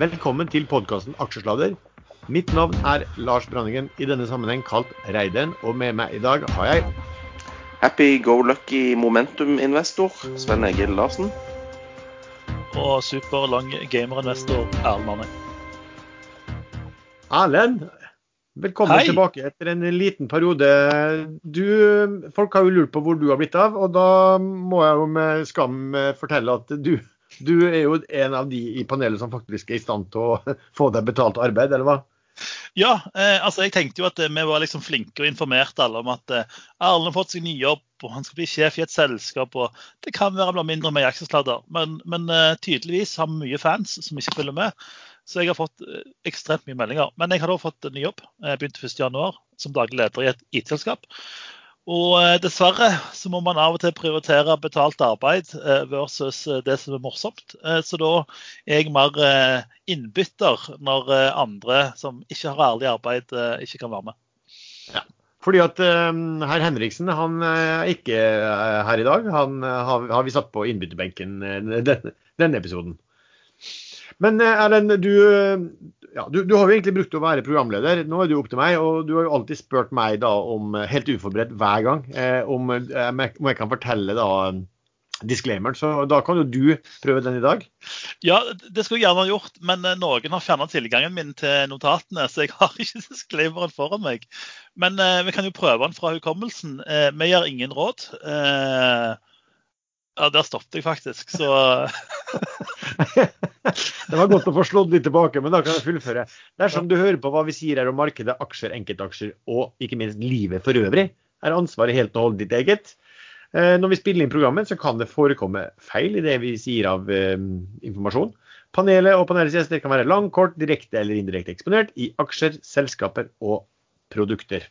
Velkommen til podkasten Aksjesladder. Mitt navn er Lars Branningen, i denne sammenheng kalt Reiden. Og med meg i dag har jeg Happy go lucky momentum-investor Sven Egil Larsen. Og superlang gamerinvestor Erlend Arne. Erlend. Velkommen Hei. tilbake etter en liten periode. Du, folk har jo lurt på hvor du har blitt av, og da må jeg jo med skam eh, fortelle at du, du er jo en av de i panelet som faktisk er i stand til å få deg betalt arbeid, eller hva? Ja, eh, altså jeg tenkte jo at eh, vi var liksom flinke og informerte alle om at eh, Arne har fått seg ny jobb, og han skal bli sjef i et selskap. og Det kan være han blir mindre med i men, men eh, tydeligvis har vi mye fans som ikke følger med. Så jeg har fått eh, ekstremt mye meldinger. Men jeg har da fått en ny jobb. Jeg begynte 1.1 som daglig leder i et IT-selskap. Og eh, dessverre så må man av og til prioritere betalt arbeid eh, versus eh, det som er morsomt. Så da er jeg mer innbytter når andre som ikke har ærlig arbeid, ikke kan være med. Fordi at eh, herr Henriksen han er ikke her i dag. Han har, har vi satt på innbytterbenken denne, denne episoden. Men eh, Erlend, du, eh, ja, du, du har jo egentlig brukt å være programleder. Nå er det jo opp til meg, og du har jo alltid spurt meg da om, eh, helt uforberedt hver gang, eh, om, om jeg kan fortelle da disclaimeren. Så da kan jo du prøve den i dag. Ja, det skulle jeg gjerne ha gjort, men noen har fjernet tilgangen min til notatene, så jeg har ikke disclaimeren foran meg. Men eh, vi kan jo prøve den fra hukommelsen. Eh, vi gir ingen råd. Eh, ja, der stoppet jeg faktisk, så det var godt å få slått litt tilbake, men da kan jeg fullføre. Dersom du hører på hva vi sier her om markedet, aksjer, enkeltaksjer og ikke minst livet for øvrig, er ansvaret helt og holdent ditt eget. Eh, Når vi spiller inn programmet, så kan det forekomme feil i det vi sier av eh, informasjon. Panelet og panelets gjester kan være lang, kort, direkte eller indirekte eksponert i aksjer, selskaper og produkter.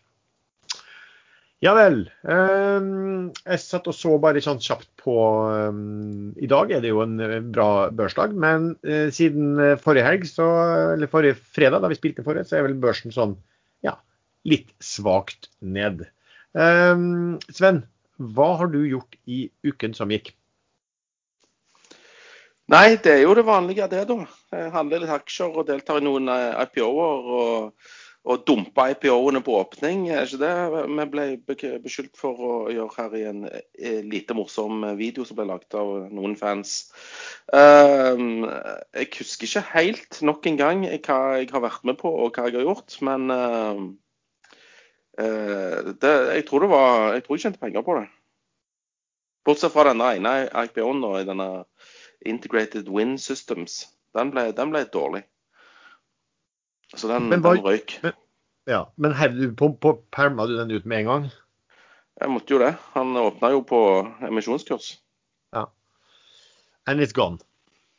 Ja vel. eh, jeg satt og så bare sånn kjapt på eh, I dag er det jo en eh, bra børsdag, men eh, siden eh, forrige helg, så, eller forrige fredag, da vi spilte forrige, så er vel børsen sånn ja, litt svakt ned. Eh, Sven, hva har du gjort i uken som gikk? Nei, det er jo det vanlige, det, da. Jeg handler litt aksjer og deltar i noen IPO-er. Og, og dumpe IPO-ene på åpning. Er ikke det vi ble beskyldt for å gjøre her i en eh, lite morsom video som ble laget av noen fans. Ehm, jeg husker ikke helt nok en gang hva jeg har vært med på og hva jeg har gjort, men ehm, eh, det, jeg tror det var Jeg tror jeg tjente penger på det. Bortsett fra denne ene IPO-en denne Integrated Wind Systems. Den ble, den ble dårlig. Så den, Men den røyk. Ja, Men hev du på, på perma du den ut med en gang? Jeg måtte jo det. Han åpna jo på emisjonskurs. Ja. And it's gone.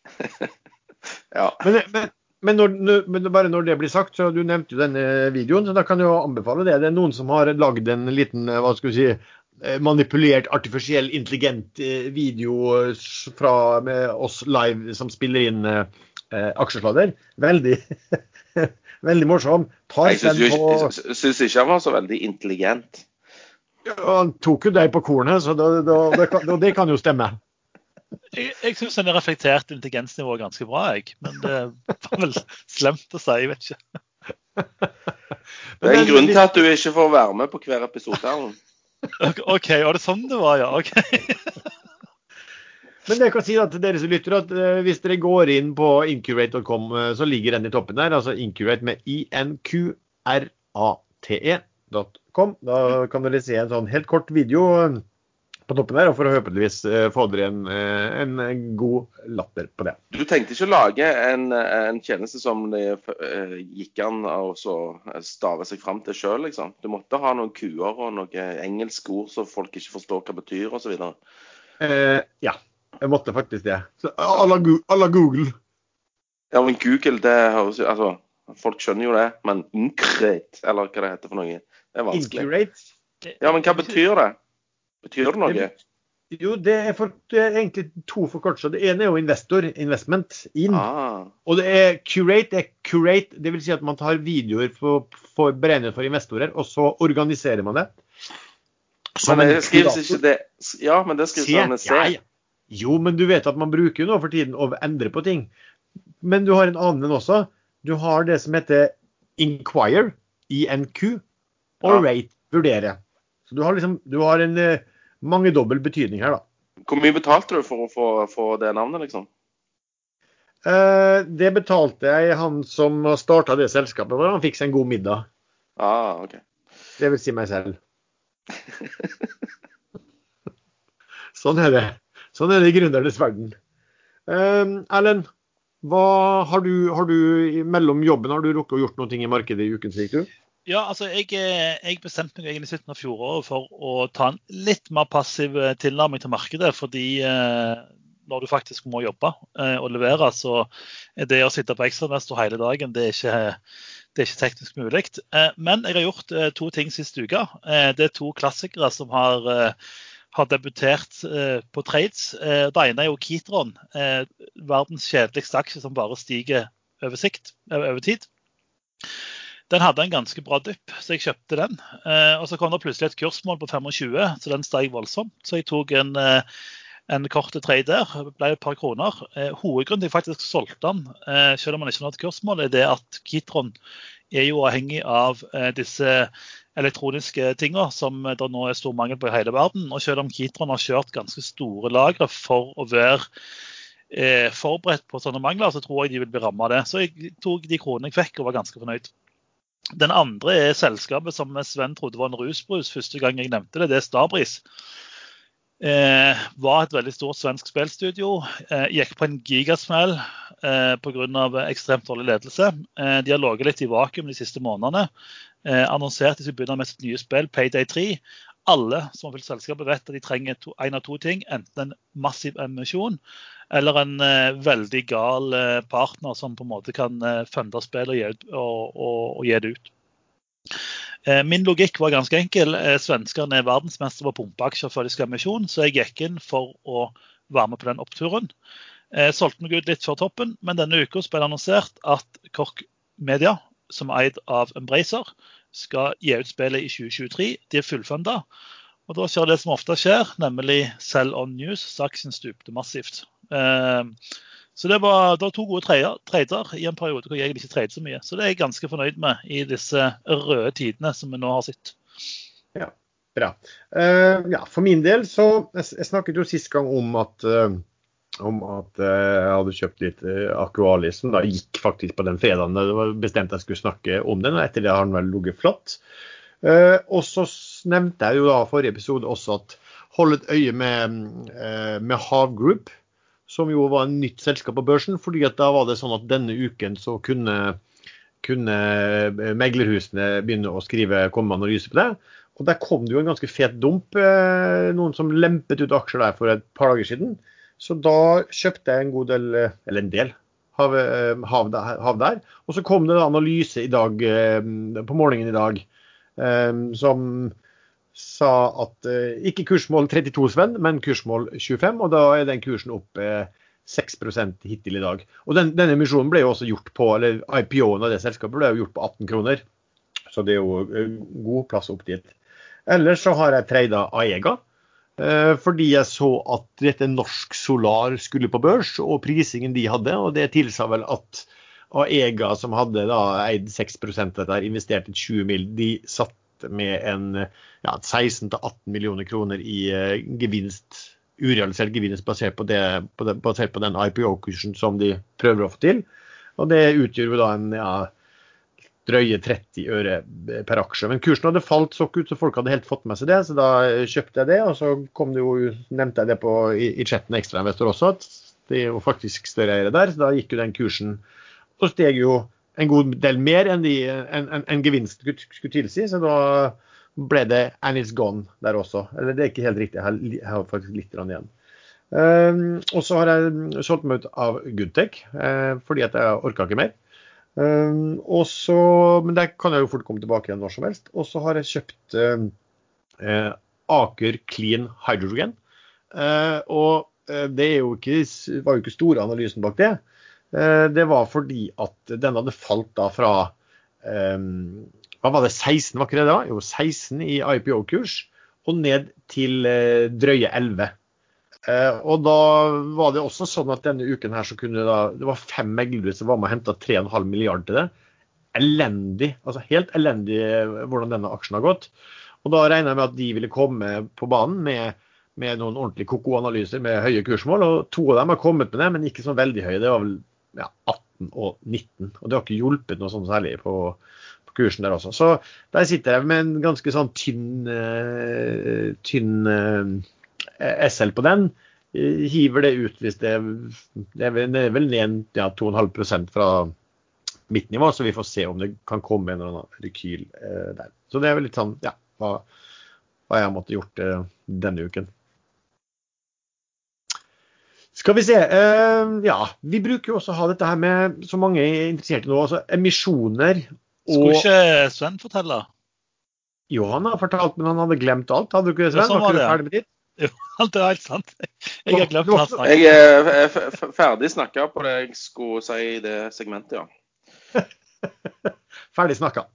Ja. Men, men, men, når, men bare når det blir sagt, så du nevnte jo denne videoen, så da kan jeg jo anbefale det. Det er noen som har lagd en liten, eh, hva skal vi si, eh, manipulert, artifisiell, intelligent eh, video fra med oss live som spiller inn eh, aksjesladder. Veldig, veldig morsom. Tar Jeg syns ikke, han var så veldig intelligent. Ja, Han tok jo deg på kornet, så da, da, det, kan, da, det kan jo stemme. jeg, jeg syns har reflekterte intelligensnivået ganske bra, jeg. Men det var vel slemt å si, jeg vet ikke. Det er en grunn til at du ikke får være med på hver episode. Erlend. OK, var det sånn det var, ja? OK. Men jeg kan si da til dere som lytter at eh, hvis dere går inn på incurate.com, eh, så ligger den i toppen der. Altså incurate med inqrate.com. Da kan dere se en sånn helt kort video eh, på toppen der, og forhåpentligvis få dere en, en, god latter på det. Du tenkte ikke å lage en, en tjeneste som det gikk an å stave seg fram til sjøl, liksom? Du måtte ha noen kuer og noen engelske ord som folk ikke forstår hva betyr, osv. Eh, ja, jeg måtte faktisk det. À la la Google. Ja, men Google, det høres jo Altså, folk skjønner jo det, men Incrate, eller hva det heter for noe, det er vanskelig. Incurate. Ja, men hva betyr det? Betyr det noe? Jo, det er, for, det er egentlig to forkortelser. Det ene er jo investor, investment, inn. Ah, Og det er curate, det er curate, det vil si at man tar videoer for, for beregnet for investorer, og så organiserer man det. men det skrives ikke det Ja, men det skrives med C. ja, ja. Jo, men du vet at man bruker jo nå for tiden å endre på ting. Men du har en annen en også. Du har det som heter inquire, INQ, og Ja. rate, vurdere. Så du har liksom du har en uh, mangedobbel betydning her, da. Hvor mye betalte du for å få, få det navnet, liksom? Uh, det betalte jeg han som starta det selskapet, for han fikk seg en god middag. Ah, OK. Det vil si meg selv. sånn er det. Sånn er det i gründernes verden. Eh, Erlend, har du, har du mellom jobben har du rukket å gjort noe i markedet i uken sier du? Ja, altså jeg, eh, jeg bestemte meg egentlig i slutten av fjoråret for å ta en litt mer passiv eh, tilnærming til markedet. Fordi eh, når du faktisk må jobbe og levere, så er det å sitte på ekstramester hele dagen, det er ikke, det er ikke teknisk mulig. Men jeg har gjort to ting siste uke. Det er to klassikere som har, har debutert eh, på trades. Eh, det ene er jo Kitron, eh, verdens kjedeligste aksje som bare stiger over, sikt, over tid. Den hadde en ganske bra dypp, så jeg kjøpte den. Og Så kom det plutselig et kursmål på 25, så den steg voldsomt. Så jeg tok en, en kort trade der. Ble et par kroner. Hovedgrunnen til at jeg faktisk solgte den, selv om man ikke nådde kursmål, er det at Kitron er jo avhengig av eh, disse elektroniske tingene som det nå er stor mangel på i hele verden. Og selv om Kitron har kjørt ganske store lagre for å være eh, forberedt på sånne mangler, så tror jeg de vil bli rammet av det. Så jeg tok de kronene jeg fikk og var ganske fornøyd. Den andre er selskapet som Sven trodde var en rusbrus første gang jeg nevnte det. Det er Starbris. Eh, var et veldig stort svensk spillstudio. Eh, gikk på en gigasmell eh, pga. ekstremt dårlig ledelse. Eh, de har ligget litt i vakuum de siste månedene. Eh, annonserte de skulle begynne med sitt nye spill, Payday 3. Alle som har fulgt selskapet vet at de trenger to, en av to ting. Enten en massiv emisjon eller en eh, veldig gal eh, partner som på en måte kan eh, funde spillet og, og, og, og gi det ut. Eh, Min logikk var ganske enkel. Eh, Svenskene er verdensmestere på pumpeaksjer før de skal ha emisjon, så jeg gikk inn for å være med på den oppturen. Jeg solgte meg ut litt før toppen, men denne uka ble det annonsert at Kork Media, som er eid av Embracer, skal gi ut spillet i 2023. De er fullfunda. Og da skjer det som ofte skjer, nemlig sell on news. Så aksjen stupte massivt. Eh, så det var, det var to gode trader, i en periode hvor jeg ikke tradet så mye. Så det er jeg ganske fornøyd med i disse røde tidene som vi nå har sett. Bra. Uh, ja, for min del så Jeg, jeg snakket jo sist gang om at uh, om at eh, jeg hadde kjøpt litt Aqualis, som da gikk faktisk på den fredagen. Det var bestemt jeg skulle snakke om den, og etter det har den vel ligget flatt. Og så nevnte jeg jo da forrige episode også at hold et øye med, med Hav Group, som jo var en nytt selskap på børsen. fordi at da var det sånn at denne uken så kunne, kunne eh, meglerhusene begynne å skrive, komme med analyse på det. Og der kom det jo en ganske fet dump. eh, Noen som lempet ut aksjer der for et par dager siden. Så da kjøpte jeg en god del, eh, eller en del, hav, hav, hav der. Og så kom det en analyse i dag, på morgenen i dag som sa at eh, ikke kursmål 32, Sven, men kursmål 25. Og da er den kursen opp eh, 6 hittil i dag. Og den, denne emisjonen ble jo også gjort på, eller IPO-en av det selskapet ble jo gjort på 18 kroner. Så det er jo eh, god plass opp dit. Ellers så har jeg treida Aega. eh, Fordi jeg så at dette Norsk Solar skulle på børs, og prisingen de hadde. Og det tilsa vel at Aega, som hadde da eid 6 av dette, investerte investert 20 mill., de satt med en ja, 16-18 millioner kroner i eh, gevinst, urealisert gevinst basert på, det, basert på den IPO-kursen som de prøver å få til. Og det utgjør jo da en ja, drøye 30 øre per aksje. Men kursen hadde falt så ut, så folk hadde helt fått med seg det. Så da kjøpte jeg det. Og så kom det jo, nevnte jeg det på, i, i chatten ekstrainvestor også, at det er jo faktisk større eiere der. Så da gikk jo den kursen og steg jo en god del mer enn, de, en, en, en gevinst skulle, tilsi. Så da ble det and it's gone der også. Eller det er ikke helt riktig, jeg har, faktisk litt igjen. Um, og så har jeg solgt meg ut av Goodtech uh, fordi at jeg orka ikke mer. Um, og så, men der kan jeg jo fort komme tilbake igjen når som helst. Og så har jeg kjøpt uh, uh, Aker Clean Hydrogen. Uh, og uh, det jo ikke, var jo ikke store analysen bak det. Uh, det var fordi at den hadde falt da fra um, hva var det, 16 var ikke det da? Jo, 16 i IPO-kurs og ned til uh, drøye 11. Eh, og da var det også sånn at denne uken her så kunne da, det var fem meglere som var med og henta 3,5 milliarder til det. Elendig, altså helt elendig eh, hvordan denne aksjen har gått. Og da regna jeg med at de ville komme på banen med, med noen ordentlige koko-analyser med høye kursmål. Og to av dem har kommet med det, men ikke så veldig høye. Det var vel ja, 18 og 19. Og det har ikke hjulpet noe sånn særlig på, på kursen der også. Så der sitter jeg med en ganske sånn tynn, uh, tynn uh, SL på den. Hiver det ut hvis det, det er vel ned ja, 2,5 fra mitt nivå, så vi får se om det kan komme en eller annen rekyl uh, der. Så det er vel litt sånn, ja, hva, hva jeg har måttet gjort denne uken. Skal vi se. Uh, ja, vi bruker jo også å ha dette her med så mange er interessert i nå, altså emisjoner og Skulle ikke Sven fortelle? Jo, han har fortalt, men han hadde glemt alt. Hadde du ikke det, Sven? Ja, sånn var var du ferdig med ditt? Jo, det er helt sant. Jeg har glemt hva hans. Jeg er f- f- ferdig snakka på det jeg skulle si i det segmentet, ja. Ferdig snakka.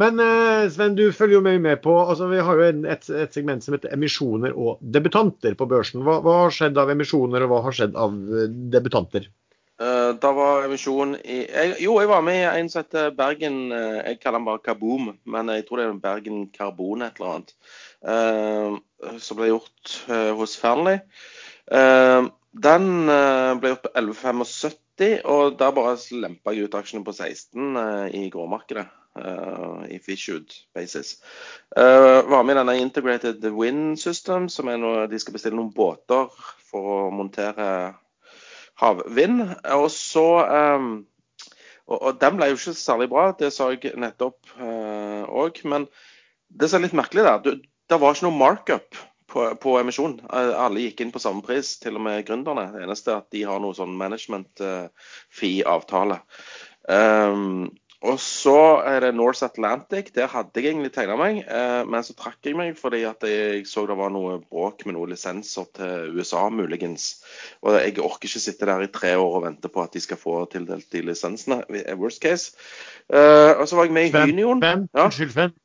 Men eh, Sven, du følger jo mye med på altså Vi har jo et, et segment som heter emisjoner og debutanter på børsen. Hva, hva har skjedd av emisjoner, og hva har skjedd av eh, debutanter? Uh, da var emisjon i jeg, Jo, jeg var med i en som heter Bergen eh, Jeg kaller den bare Kaboom, men jeg tror det er Bergen Karbon et eller annet. Uh, som ble gjort uh, hos Fearnley. Eh, den eh, ble gjort på 11,75, og der bare lempa jeg ut aksjene på 16 eh, i gråmarkedet. Eh, if issued basis. Uh, var med i denne Integrated Wind System, som er noe de skal bestille noen båter for å montere havvind. Og så um, og, og den ble jo ikke særlig bra, det sa jeg nettopp òg. men det som er litt merkelig der, det var ikke noe markup på, på emisjon. Eh, Alle gikk inn på samme pris, til og med gründerne. Det eneste er at de har noe sånn management eh, fee-avtale. Um, og så er det North Atlantic. Der hadde jeg egentlig tegna meg, eh, men så trakk jeg meg fordi at jeg så det var noe bråk med noen lisenser til USA, muligens. Og jeg orker ikke sitte der i tre år og vente på at de skal få tildelt de lisensene. Worst case. Eh, og så var jeg med i Sven, Hynion. Unnskyld, Fenn.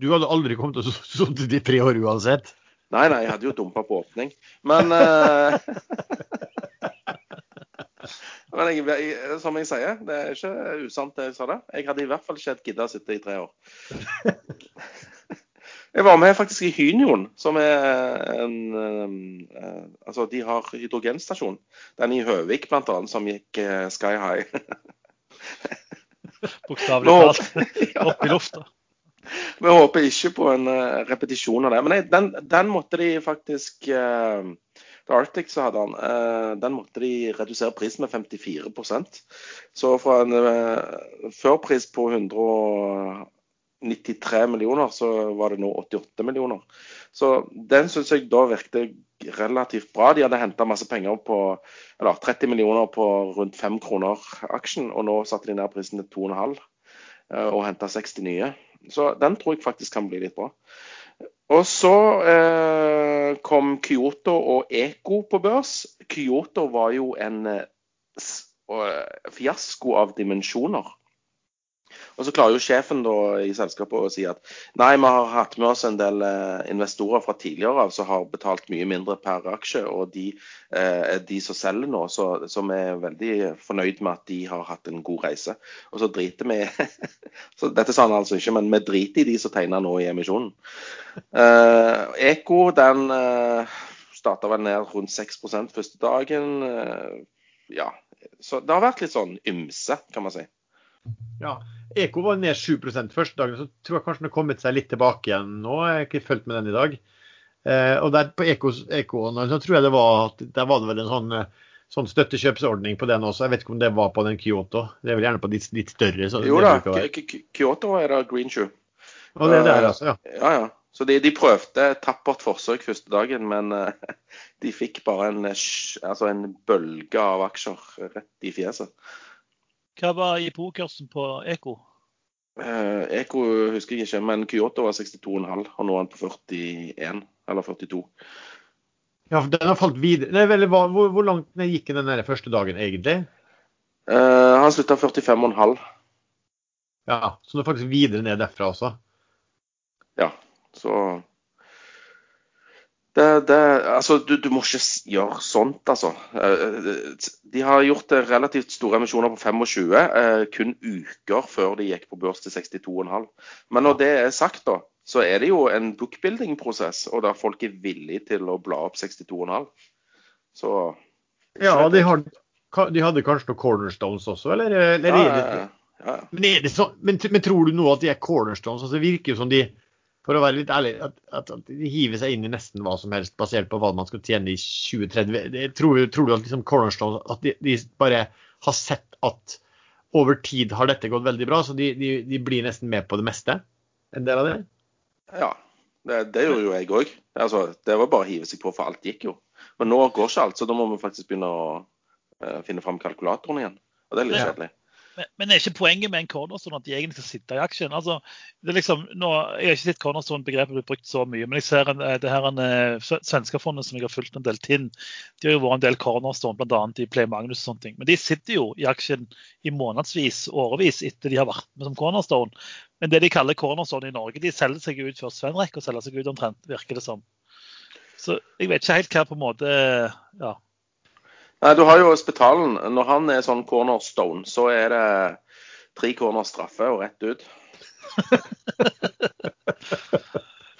Du hadde aldri kommet til å sitte i tre år uansett. Nei, nei, jeg hadde jo dumpa på åpning. Men eh, Men jeg, jeg, som jeg sier, det er ikke usant det jeg sa det. Jeg hadde i hvert fall ikke gidda å sitte i tre år. Jeg var med faktisk i Hynion, som er en eh, Altså, de har hydrogenstasjon. Den i Høvik blant annet, som gikk eh, sky high. Bokstavelig talt. Opp i lufta. Vi håper ikke på en eh, repetisjon av det. Men nei, den, den måtte de faktisk uh, Arctic så hadde han, eh, den måtte de redusere prisen med 54% Så fra en uh, førpris på 193 millioner, så var det nå 88 millioner. Så den syns jeg da virket relativt bra. De hadde henta masse penger på eller 30 millioner på rundt 5 kroner aksjen, og nå satte de ned prisen til 2,5 eh, og henta 60 nye. Så den tror jeg faktisk kan bli litt bra. Og så eh, kom Kyoto og Eko på børs. Kyoto var jo en eh, fiasko av dimensjoner. Og så klarer jo sjefen da i selskapet å si at nei, vi har hatt med oss en del eh, investorer fra tidligere av som har betalt mye mindre per aksje, og de eh, de som selger nå, så, som er veldig fornøyd med at de har hatt en god reise. Og så driter vi Dette sa han altså ikke, men vi driter i de som tegner nå i emisjonen. Eh, Eko den uh, starta vel ned rundt 6% første dagen. eh, ja, så det har vært litt sånn ymse, kan man si. Ja, Eko var ned 7% første dagen, så tror jeg kanskje den har kommet seg litt tilbake igjen nå. Jeg har ikke fulgt med den i dag. Eh, og der på Eko så tror jeg det var der var det vel en sånn, sånn støttekjøpsordning på den også. Jeg vet ikke om det var på den Kyoto. Det er vel gjerne på litt, litt større. Så Jo da, Kyoto er det green shoe. Og det er der, altså, ja. Ja, ja. Så de, de prøvde et tappert forsøk første dagen, men eh, de fikk bare en, eh, altså en bølge av aksjer rett i fjeset. Hva var i pokersen på Eko? Eh, Eko husker jeg ikke, men Kyoto var 62,5, og nå er den på 41 eller 42. ja for den har falt videre. Nei, vel, hvor, hvor langt ned gikk den den første dagen, egentlig? Eh, han slutta 45,5. Ja, Så den er faktisk videre ned derfra også. Ja, så Det, det, altså, du, du, må ikke gjøre sånt, altså. Eh, de har gjort relativt store emisjoner på 25, eh, kun uker før de gikk på børs til 62,5. Men når det er sagt, da, så er det jo en bookbuilding-prosess, og der folk er villige til å bla opp 62,5. Så Ja, de, har, de, hadde kanskje noen cornerstones også, eller? eller ja, ja, ja. Men, så, men, men, tror du nå at de er cornerstones? Altså, det virker jo som de for å være litt ærlig, at, at, at, de hiver seg inn i nesten hva som helst basert på hva man skal tjene i 2030. Tror, tror du at liksom Cornerstone at de, de, bare har sett at over tid har dette gått veldig bra, så de, de, de blir nesten med på det meste? En del av det? Ja, det, det gjorde jo jeg òg. Altså, det var bare å hive seg på, for alt gikk jo. Men nå går ikke alt, så da må vi faktisk begynne å uh, finne fram kalkulatoren igjen. Og det er litt kjedelig. Men, men er ikke poenget med en cornerstone at de egentlig skal sitte i aksjen? Altså, det liksom, nå, jeg har ikke sett cornerstone-begrepet bli brukt så mye, men jeg ser en, eh, det her en, Svenskefondet som jeg har fulgt en del til, de har jo vært en del cornerstone, bl.a. i Play Magnus og sånne ting. Men de sitter jo i aksjen i månedsvis, årevis, etter de har vært med som cornerstone. Men det de kaller cornerstone i Norge, de selger seg ut før Sven rekker å selge seg ut omtrent, virker det som. Så jeg vet ikke helt hva på en måte ja, Nei, Du har jo Spetalen. Når han er sånn cornerstone, så er det tre corner straffe og rett ut.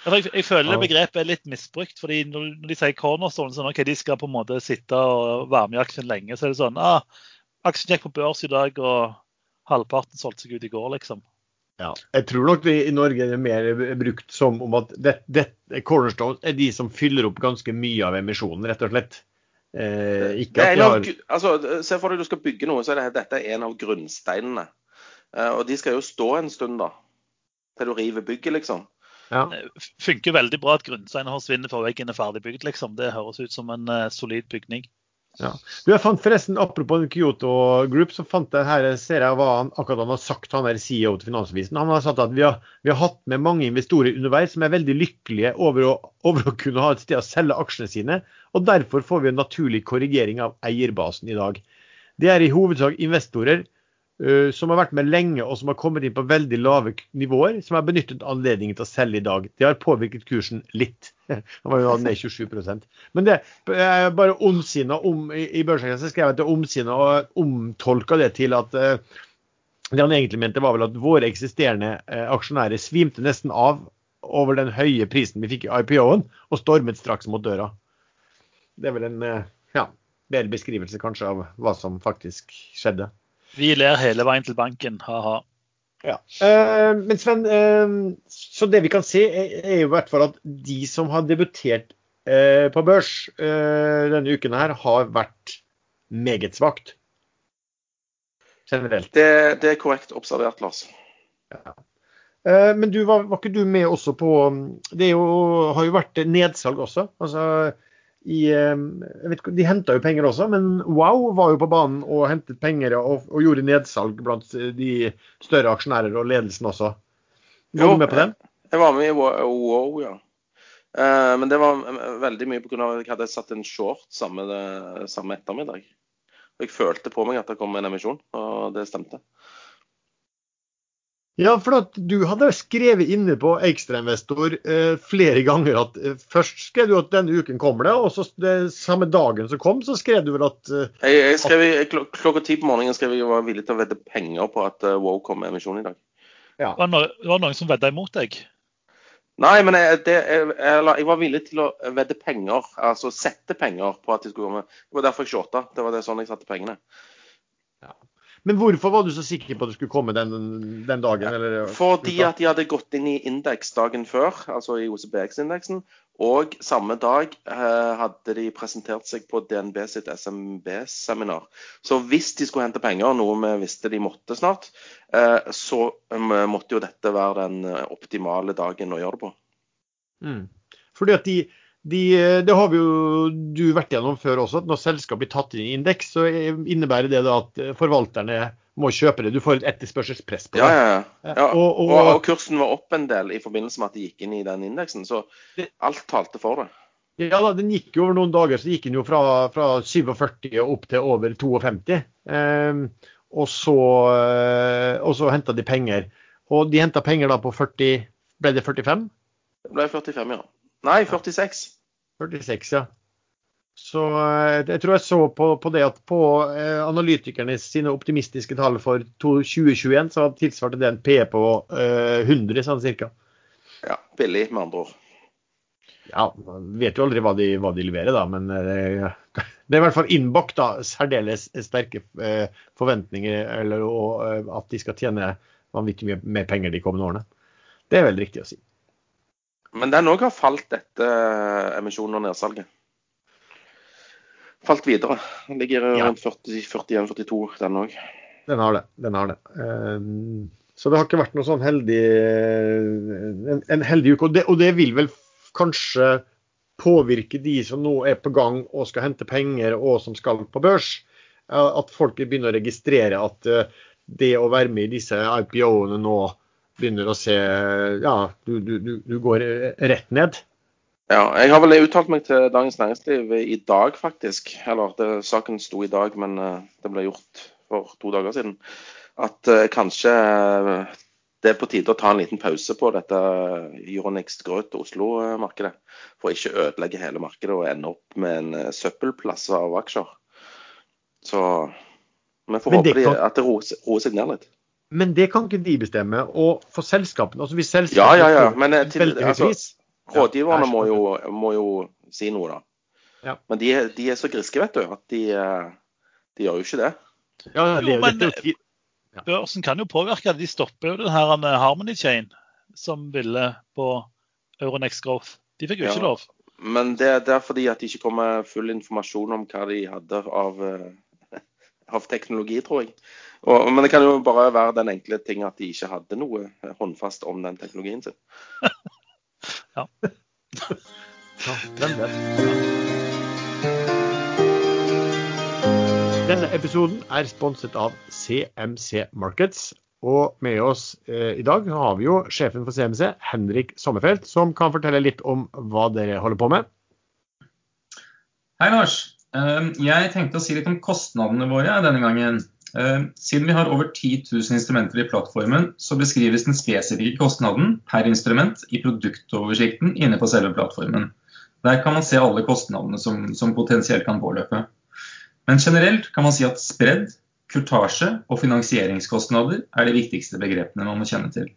jeg, jeg, føler begrepet er litt misbrukt. fordi Når, de sier cornerstone, så okay, de skal på en måte sitte og være med i aksjen lenge. Så er det sånn ah, Aksjen gikk på børs i dag, og halvparten solgte seg ut i går, liksom. Ja, jeg tror nok det i Norge er mer brukt som om at det, det, cornerstone er de som fyller opp ganske mye av emisjonen, rett og slett. Eh, ikke at de har... altså, Se for deg du skal bygge noe, så er det, dette er en av grunnsteinene. Eh, og de skal jo stå en stund, da. Til du river bygget, liksom. Ja. Det funker veldig bra at grunnsteinen forsvinner før veggen er ferdig bygd. Liksom. Det høres ut som en uh, solid bygning. Ja. Du, jeg fant forresten, Apropos Kyoto Group, så fant jeg her ser jeg hva han, akkurat han har sagt, han er CEO til Finansavisen. Han har sagt at vi har, vi har, hatt med mange investorer underveis som er veldig lykkelige over å, over å kunne ha et sted å selge aksjene sine. Og Derfor får vi en naturlig korrigering av eierbasen i dag. Det er i hovedsak investorer uh, som har vært med lenge og som har kommet inn på veldig lave nivåer, som har benyttet anledningen til å selge i dag. Det har påvirket kursen litt. Den var jo ned 27% Men det er bare ondsinna om I, så skrev jeg at det er ondsinna og omtolka det til at uh, det han egentlig mente, var vel at våre eksisterende uh, aksjonærer svimte nesten av over den høye prisen vi fikk i IPO-en, og stormet straks mot døra. Det er vel en uh, ja, bedre beskrivelse kanskje av hva som faktisk skjedde. Vi ler hele veien til banken, ha-ha. Ja. Uh, men Sven, uh, så det vi kan se, er, er, jo i hvert fall at de som har debutert på børs denne uken her, har vært meget svakt. Generelt. Det, det, er korrekt observert, Lars. Ja. Men du, var, var, ikke du med også på Det jo, har jo vært nedsalg også. altså i ikke, De henta jo penger også, men Wow var jo på banen og hentet penger og, og gjorde nedsalg blant de større aksjonærer og ledelsen også. Var jo, du med på den? Jeg var med i Wow, ja. Men det var veldig mye pga. at jeg hadde satt en short samme, samme ettermiddag. Og jeg følte på meg at det kom en emisjon, og det stemte. Ja, for at du hadde skrevet inne på Ekstrainvestor eh, flere ganger at eh, først skrev du at denne uken kommer det, og så det, samme dagen som kom, så skrev du vel at eh, Jeg, jeg skrev jeg, klok klokka ti på morgenen skrev jeg var villig til å vedde penger på at uh, Wow kom med emisjon i dag. Ja. Var, det var noen som vedda imot deg? Nei, men jeg, det, jeg, jeg, var villig til å vedde penger, altså sette penger på at de skulle komme. Det var derfor jeg shorta. Det var det sånn jeg satte pengene. Men hvorfor var du så sikker på at du skulle komme den, den dagen? Eller, Fordi at de hadde gått inn i indeks dagen før, altså i OCBX-indeksen. Og samme dag eh, hadde de presentert seg på DNB sitt SMB-seminar. Så hvis de skulle hente penger, noe vi visste de måtte snart, eh, så um, måtte jo dette være den eh, optimale dagen å gjøre det på. Mm. Fordi at de de, det har vi jo du vært gjennom før også, at når selskap blir tatt inn i indeks, så innebærer det at forvalterne må kjøpe det. Du får et etterspørselspress på det. Ja, ja, ja. ja og, og, og, kursen var opp en del i forbindelse med at de gikk inn i den indeksen, så alt talte for det. Ja da, den gikk jo over noen dager, så gikk den jo fra, fra 47 opp til over 52. Um, og så, eh, og så henta de penger. Og de henta penger da på 40 Ble det 45? Det ble 45, ja. Nei, 46. 46, ja. Så eh, jeg tror jeg så på, på det at på eh, analytikerne sine optimistiske tall for 2021, så tilsvarte det en PE på eh, 100, sånn cirka. Ja, billig, med andre ord. Ja, man vet jo aldri hva de, hva de leverer, da, men eh, det er i hvert fall innbakt da, særdeles sterke eh, forventninger eller og, eh, at de skal tjene vanvittig mye mer penger de kommende årene. Det er vel riktig å si. Men den òg har falt etter emisjonen og nedsalget. Falt videre. Den ligger Ja. rundt 40-41-42, den òg. Den har det. den har det. Um, så det har ikke vært noe sånn heldig en, en heldig uke. Og det, og det vil vel kanskje påvirke de som nå er på gang og skal hente penger og som skal på børs. eh, At folk begynner å registrere at eh, det å være med i disse IPO-ene nå begynner å se Ja, du, du, du, du går rett ned. Ja, jeg har vel uttalt meg til Dagens Næringsliv i dag, faktisk. Eller det, saken sto i dag, men eh, det ble gjort for to dager siden. At uh, kanskje eh, det er på tide å ta en liten pause på dette Euronix Grøt Oslo-markedet. For å ikke ødelegge hele markedet og ende opp med en søppelplass av aksjer. Så vi får håpe det at det roer seg ned litt. Men det kan ikke de bestemme. Og for selskapene altså hvis Ja, selskapene ja, ja. ja. Men eh, til, altså, rådgiverne må jo, må jo si noe, da. Ja. Men de, er- de er så griske, vet du, at de, eh, de gjør jo ikke det. Ja, det, Jo, er men- det, jo ti- Børsen kan jo påvirke det. De stopper jo den her eh, Harmony Chain som ville på Euronext Growth. De fikk jo ikke Ja. lov. Men det, det er fordi at de ikke kom med full informasjon om hva de hadde av, eh, av teknologi, tror jeg. Og, men det kan jo bare være den enkle ting at de ikke hadde noe håndfast om den teknologien sin. Ja, hvem den. Denne episoden er sponset av CMC Markets. Og med oss eh, i dag har vi jo sjefen for CMC, Henrik Sommerfelt, som kan fortelle litt om hva dere holder på med. Hei, Lars. Eh, Jeg tenkte å si litt om kostnadene våre denne gangen. Eh, Siden vi har over 10 000 instrumenter i plattformen, så beskrives den spesifikke kostnaden per instrument i produktoversikten inne på selve plattformen. Der kan man se alle kostnadene som, som potensielt kan påløpe. Men generelt kan man si at spredd, kurtasje og finansieringskostnader er de viktigste begrepene man må kjenne til.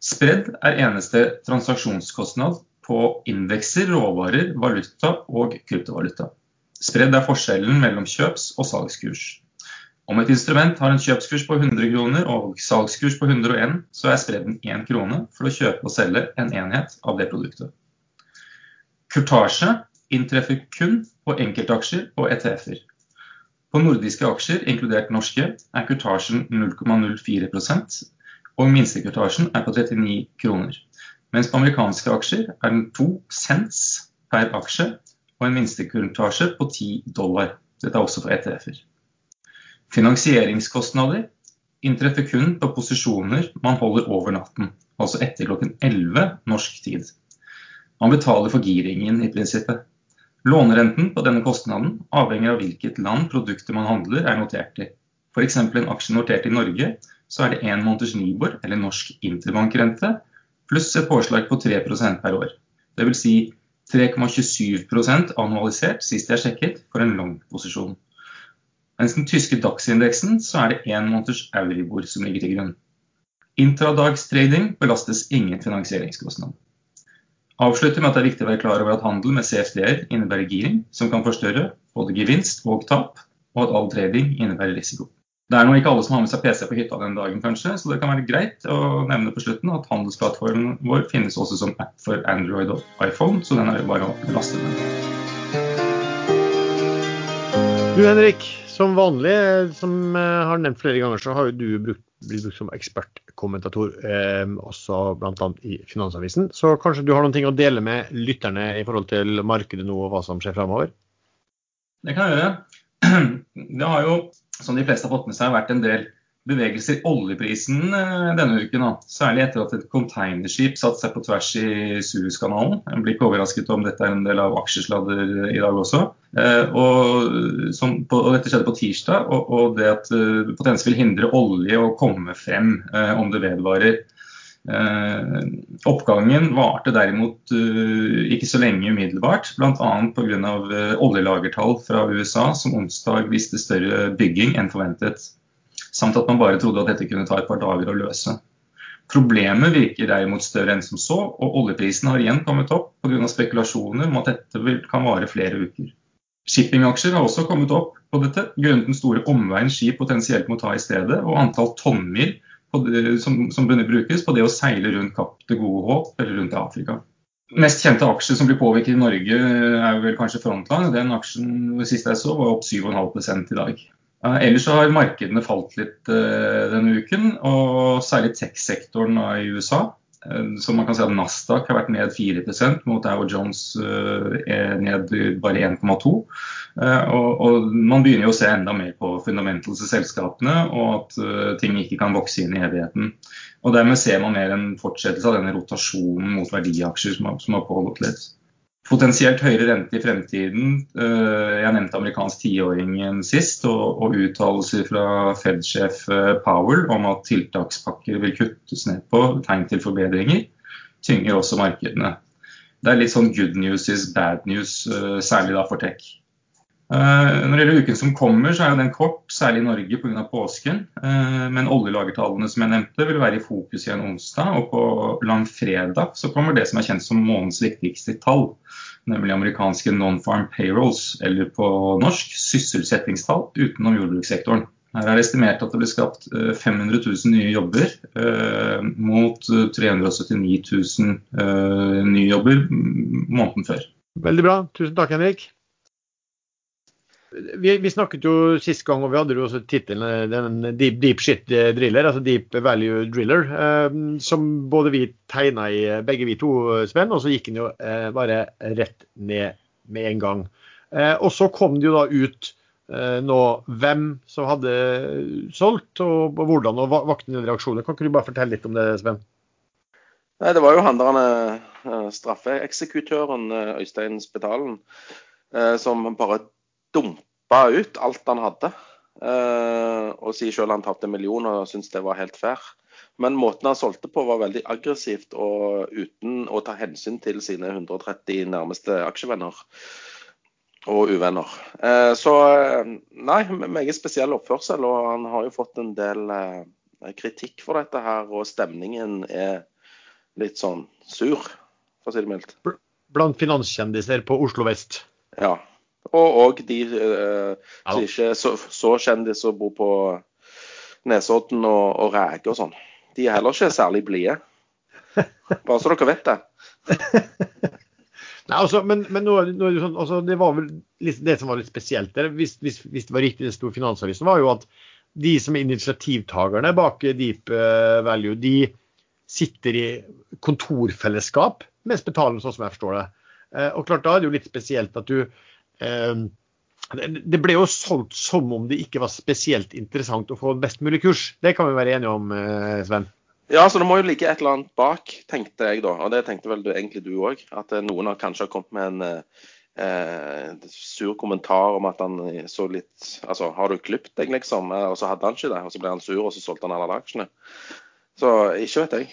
Spredd er eneste transaksjonskostnad på indekser, råvarer, valuta og kryptovaluta. Spredd er forskjellen mellom kjøps- og salgskurs. Om et instrument har en kjøpskurs på 100 kroner og salgskurs på 101, så er spredden 1 krone for å kjøpe og selge en enhet av det produktet. Kurtasje inntreffer kun på enkeltaksjer og ETF-er. På nordiske aksjer, inkludert norske, er kurtasjen 0,04% og minstekurtasjen er på 39 kroner. Mens på amerikanske aksjer er den 2 cents per aksje og en minstekurtasje på 10 dollar. Dette er også for ETF-er. Finansieringskostnader inntreffer kun på posisjoner man holder over natten, altså etter klokken 11 norsk tid. Man betaler for giringen i prinsippet. Lånerenten på denne kostnaden avhenger av hvilket land produktet man handler er notert i. F.eks. en aksje notert i Norge, så er det én måneders Nibor, eller norsk interbankrente, pluss et påslag på 3% per år. Dvs. Si 3,27 annualisert sist jeg sjekket for en lang posisjon. Mens den tyske DAX-indeksen så er det én måneders Euribor som ligger til grunn. Intradagstrading belastes ingen finansieringskostnad. Avslutter med at det er viktig å være klar over at handel med CFD-er innebærer giring, som kan forstørre både gevinst og tap, og at all trading innebærer risiko. Det er nå ikke alle som har med seg PC på hytta den dagen, kanskje, så det kan være greit å nevne på slutten at handelsplattformen vår finnes også som app for Android og iPhone, så den er jo bare å laste ned. Du Henrik, som vanlig, som jeg har nevnt flere ganger, så har jo du brukt, blitt brukt som ekspertkommentator eh, også bl.a. i Finansavisen. Så kanskje du har noen ting å dele med lytterne i forhold til markedet nå og hva som skjer framover? Det kan jeg gjøre. Det har jo, som de fleste har fått med seg, vært en del bevegelser i oljeprisen eh, denne uken. Særlig etter at et containerskip satte seg på tvers i Suezkanalen. Jeg blir ikke overrasket om dette er en del av aksjesladder i dag også. Eh, og, som, og Dette skjedde på tirsdag, og, og det at potensielt vil hindre olje å komme frem eh, om det vedvarer. Eh, oppgangen varte derimot eh, ikke så lenge umiddelbart, bl.a. pga. Eh, oljelagertall fra USA som onsdag viste større bygging enn forventet, samt at man bare trodde at dette kunne ta et par dager å løse. Problemet virker derimot større enn som så, og oljeprisen har igjen kommet opp pga. spekulasjoner om at dette kan vare flere uker. Shippingaksjer har også kommet opp på dette, grunnet den store omveien skip potensielt må ta i stedet, og antall tonnmil det, som, som brukes på det å seile rundt Kapp det gode håp eller rundt Afrika. Mest kjente aksje som blir påvirket i Norge, er vel kanskje Frontline. Den aksjen sist jeg så, var opp 7,5 i dag. Uh, ellers så har markedene falt litt uh, denne uken, og særlig tech-sektoren i USA. Uh, så man kan si at Nasdaq har vært ned 4% mot Dow Jones er ned bare 1,2 Eh, og, og, Man begynner jo å se enda mer på fundamentals i selskapene, og at ting ikke kan vokse inn i evigheten. Og Dermed ser man mer en fortsettelse av denne rotasjonen mot verdiaksjer som har, som har pågått litt. Potensielt høyere rente i fremtiden. Uh, jeg nevnte amerikansk tiåringen sist, og, og uttalelser fra Fed-sjef Powell om at tiltakspakker vil kuttes ned på, tegn til forbedringer, tynger også markedene. Det er litt sånn good news is bad news, særlig da for tech. Eh, når det gjelder uken som kommer, så er den kort, særlig i Norge pga. påsken. Eh, men oljelagertallene som jeg nevnte, vil være i fokus igjen onsdag. Og på langfredag så kommer det som er kjent som månedens viktigste tall. Nemlig amerikanske non-farm payrolls, eller på norsk sysselsettingstall utenom jordbrukssektoren. Her er det estimert at det blir skapt 500 eh, 000 nye jobber, mot 379 000 eh, nye jobber måneden før. Veldig bra. Tusen takk, Henrik. Vi, vi, snakket jo sist gang, og vi hadde jo også tittelen deep, deep, Shit Driller, altså Deep Value Driller, eh, som både vi tegna i, begge vi to, Sven, og så gikk den jo eh, bare rett ned med en gang. Eh, og så kom det jo da ut eh, nå hvem som hadde solgt, og, og hvordan, og vakte den reaksjonen. Kan ikke du bare fortelle litt om det, Sven? Nei, Det var jo han eh, straffeeksekutøren eh, Øystein Spetalen som bare dumpa ut alt han hadde. Uh, og sier selv han tapte million og syntes det var helt fair. Men måten han solgte på var veldig aggressivt og uten å ta hensyn til sine 130 nærmeste aksjevenner og uvenner. Uh, så uh, nei, meget spesiell oppførsel. Og han har jo fått en del kritikk for dette her, og stemningen er litt sånn sur, for å si det mildt. Blant finanskjendiser på Oslo vest? Ja. Og, òg de eh, som ikke er så, så kjendis og bor på Nesodden og, og Ræge og sånn. De er heller ikke særlig blide. Bare så dere vet det. Nei, altså, men, men nå, nå, sånn, altså, det var vel litt, det som var litt spesielt der, hvis, hvis, hvis det var riktig det sto Finansavisen, var jo at de som er initiativtakerne bak Deep eh, Value, de sitter i kontorfellesskap med Spetalen, sånn som jeg forstår det. Eh, og klart Da er det jo litt spesielt at du det ble jo solgt som om det ikke var spesielt interessant å få best mulig kurs. Det kan vi være enige om, eh, Sven? Ja, så det må jo ligge et eller annet bak, tenkte jeg da. Og det tenkte vel du, egentlig du òg. At eh, noen har kanskje har kommet med en eh, sur kommentar om at han så litt Altså, har du klippet deg, liksom? Og så hadde han ikke det. Og så ble han sur, og så solgte han alle aksjene. Så ikke vet jeg.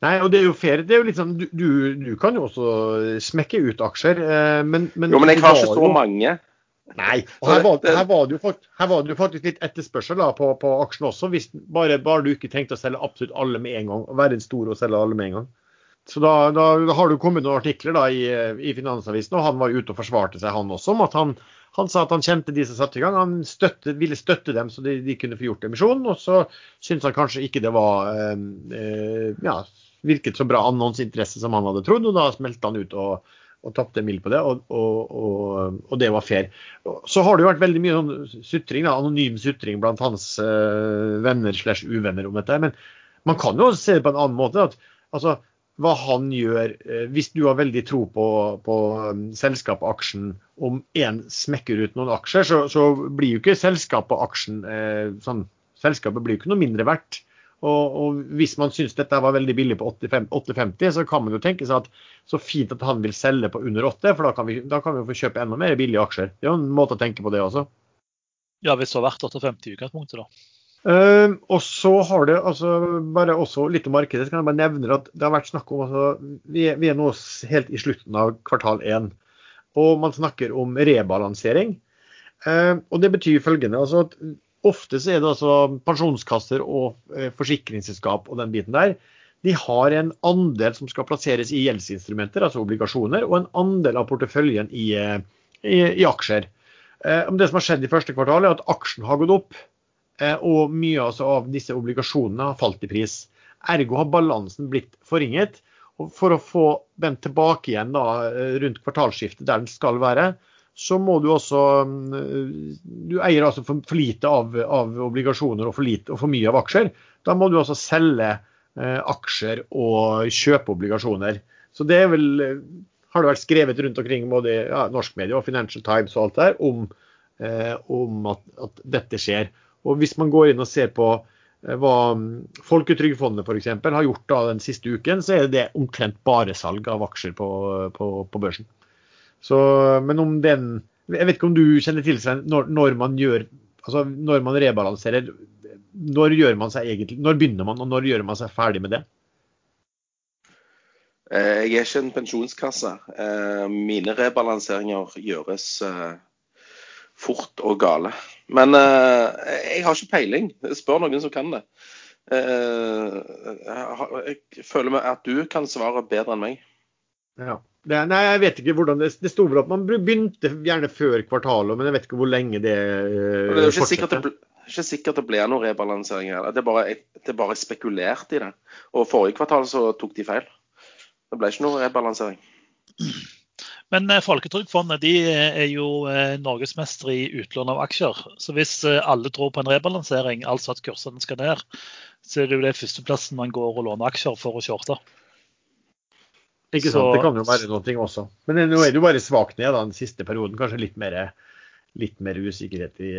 Nei, og det er jo fair. Det er jo sånn, du, du, du kan jo også smekke ut aksjer, eh, men, men Jo, men jeg har ikke så mange. Nei. og her var, her, var det jo, her var det jo faktisk litt etterspørsel da, på, på aksjen også, hvis bare, bare, du ikke tenkte å selge absolutt alle med en gang. og Være en stor og selge alle med en gang. Så da, da, har det kommet noen artikler da, i, i, Finansavisen, og han var ute og forsvarte seg, han også, om at han, han sa at han kjente de som satte i gang. Han støtte, ville støtte dem så de, de kunne få gjort emisjonen. Og så syntes han kanskje ikke det var øh, øh, ja, virket så bra annonseinteresse som han hadde trodd, og da smelte han ut og, og tapte mild på det, og, og, og, det var fair. Så har det jo vært veldig mye sånn sutring, da, anonym sutring blant hans uh, venner slash uvenner om dette. Men man kan jo se det på en annen måte. at altså, hva han gjør uh, Hvis du har veldig tro på, på um, selskapet, aksjen, om én smekker ut noen aksjer, så, så blir jo ikke selskapet, aksjen uh, sånn, Selskapet blir jo ikke noe mindre verdt. Og, og, hvis man syns dette var veldig billig på 8,50, så kan man jo tenke seg at så fint at han vil selge på under 8, for da kan, vi, da kan vi få kjøpe enda mer billige aksjer. Det er jo en måte å tenke på det også. Ja, hvis det har vært 8,50 i utgangspunktet, da. Uh, og så har det altså bare også litt om markedet. så kan jeg bare nevne at Det har vært snakk om altså, vi, er, vi er nå helt i slutten av kvartal én. Og man snakker om rebalansering. Uh, og det betyr følgende altså at Ofte så er det altså pensjonskasser og uh, forsikringsselskap og den biten der. De har en andel som skal plasseres i gjeldsinstrumenter, altså obligasjoner, og en andel av porteføljen i, i, i aksjer. det som har skjedd i første kvartal, er at aksjen har gått opp. Eh, og mye altså av disse obligasjonene har falt i pris. Ergo har balansen blitt forringet. Og for å få den tilbake igjen da, eh, rundt kvartalsskiftet der den skal være, så må du også mm, Du eier altså for, lite av, av, obligasjoner og for, lite, og for mye av aksjer. Da må du altså selge eh, aksjer og kjøpe obligasjoner. Så det vel har det vært skrevet rundt omkring både ja, norsk medie og Financial Times og alt der om, eh, om at, at, dette skjer. Og hvis man går inn og ser på eh, hva mm, Folketrygdfondet f.eks. har gjort da den siste uken, så er det omtrent bare salg av aksjer på, på, på børsen. Så, men om den Jeg vet ikke om du kjenner til seg når, når, man gjør altså når man rebalanserer, når gjør man seg egentlig, når begynner man, og når gjør man seg ferdig med det? Eh, jeg er ikke en pensjonskasse. Eh, mine rebalanseringer gjøres fort og gale. Men jeg har ikke peiling. Spør noen som kan det. Jeg føler meg at du kan svare bedre enn meg. Ja. Det, nei, jeg vet ikke hvordan det, det sto vel at man begynte gjerne før kvartalet, men jeg vet ikke hvor lenge det uh, Det er jo ikke sikkert det, ikke sikkert det ble noen rebalansering her. Det er, bare, det er bare spekulert i det. Og forrige kvartal så tok de feil. Det ble ikke noen rebalansering. Men eh, Folketrygdfondet de er jo eh, norgesmestere i utlån av aksjer. Så hvis eh, alle tror på en rebalansering, altså at kursene skal ned, så er det jo det førsteplassen man går og låner aksjer for å shorte. Ikke sant, så, Det kan jo være noe også. Men nå er det jo bare svakt ned da, den siste perioden. Kanskje litt mer, litt mer usikkerhet i,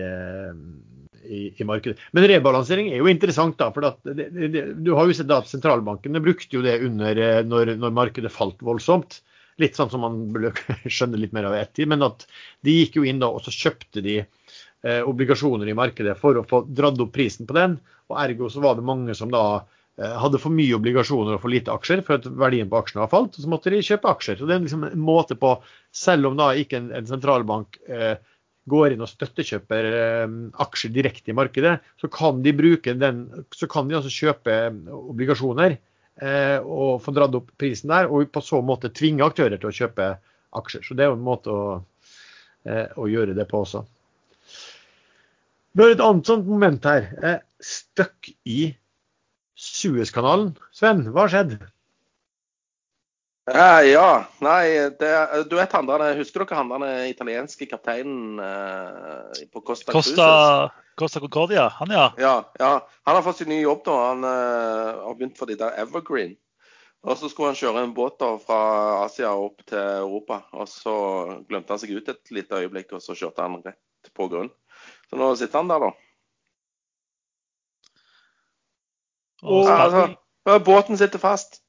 i, i, markedet. Men rebalansering er jo interessant. da, for det, det, Du har jo sett at sentralbankene brukte jo det under når, når markedet falt voldsomt. Litt sånn som man burde skjønne litt mer av i tid. Men at de gikk jo inn da og så kjøpte de eh, obligasjoner i markedet for å få dratt opp prisen på den. Og ergo så var det mange som da eh, hadde for mye obligasjoner og for lite aksjer for at verdien på aksjene har falt. Og så måtte de kjøpe aksjer. Så det er liksom en måte på, selv om da ikke en, en sentralbank eh, går inn og støttekjøper eh, aksjer direkte i markedet, så kan de bruke den, så kan de altså kjøpe obligasjoner Eh, og få dratt opp prisen der, og på så måte tvinge aktører til å kjøpe aksjer. Så det er jo en måte å, eh, å gjøre det på også. Vi har et annet sånt moment her. Eh, støkk i Suezkanalen. Sven, hva har skjedd? Ja, ja. Nei, det, du vet han der, Husker dere han der italienske kapteinen eh, på Costa Costa, Costa Concordia? Han, ja. ja. ja. Han har fått sin nye jobb da. Han eh, har begynt for de der Evergreen. Og så skulle han kjøre en båt da fra Asia opp til Europa. Og så glemte han seg ut et lite øyeblikk, og så kjørte han rett på grunn. Så nå sitter han der, da. Og, altså, båten sitter fast.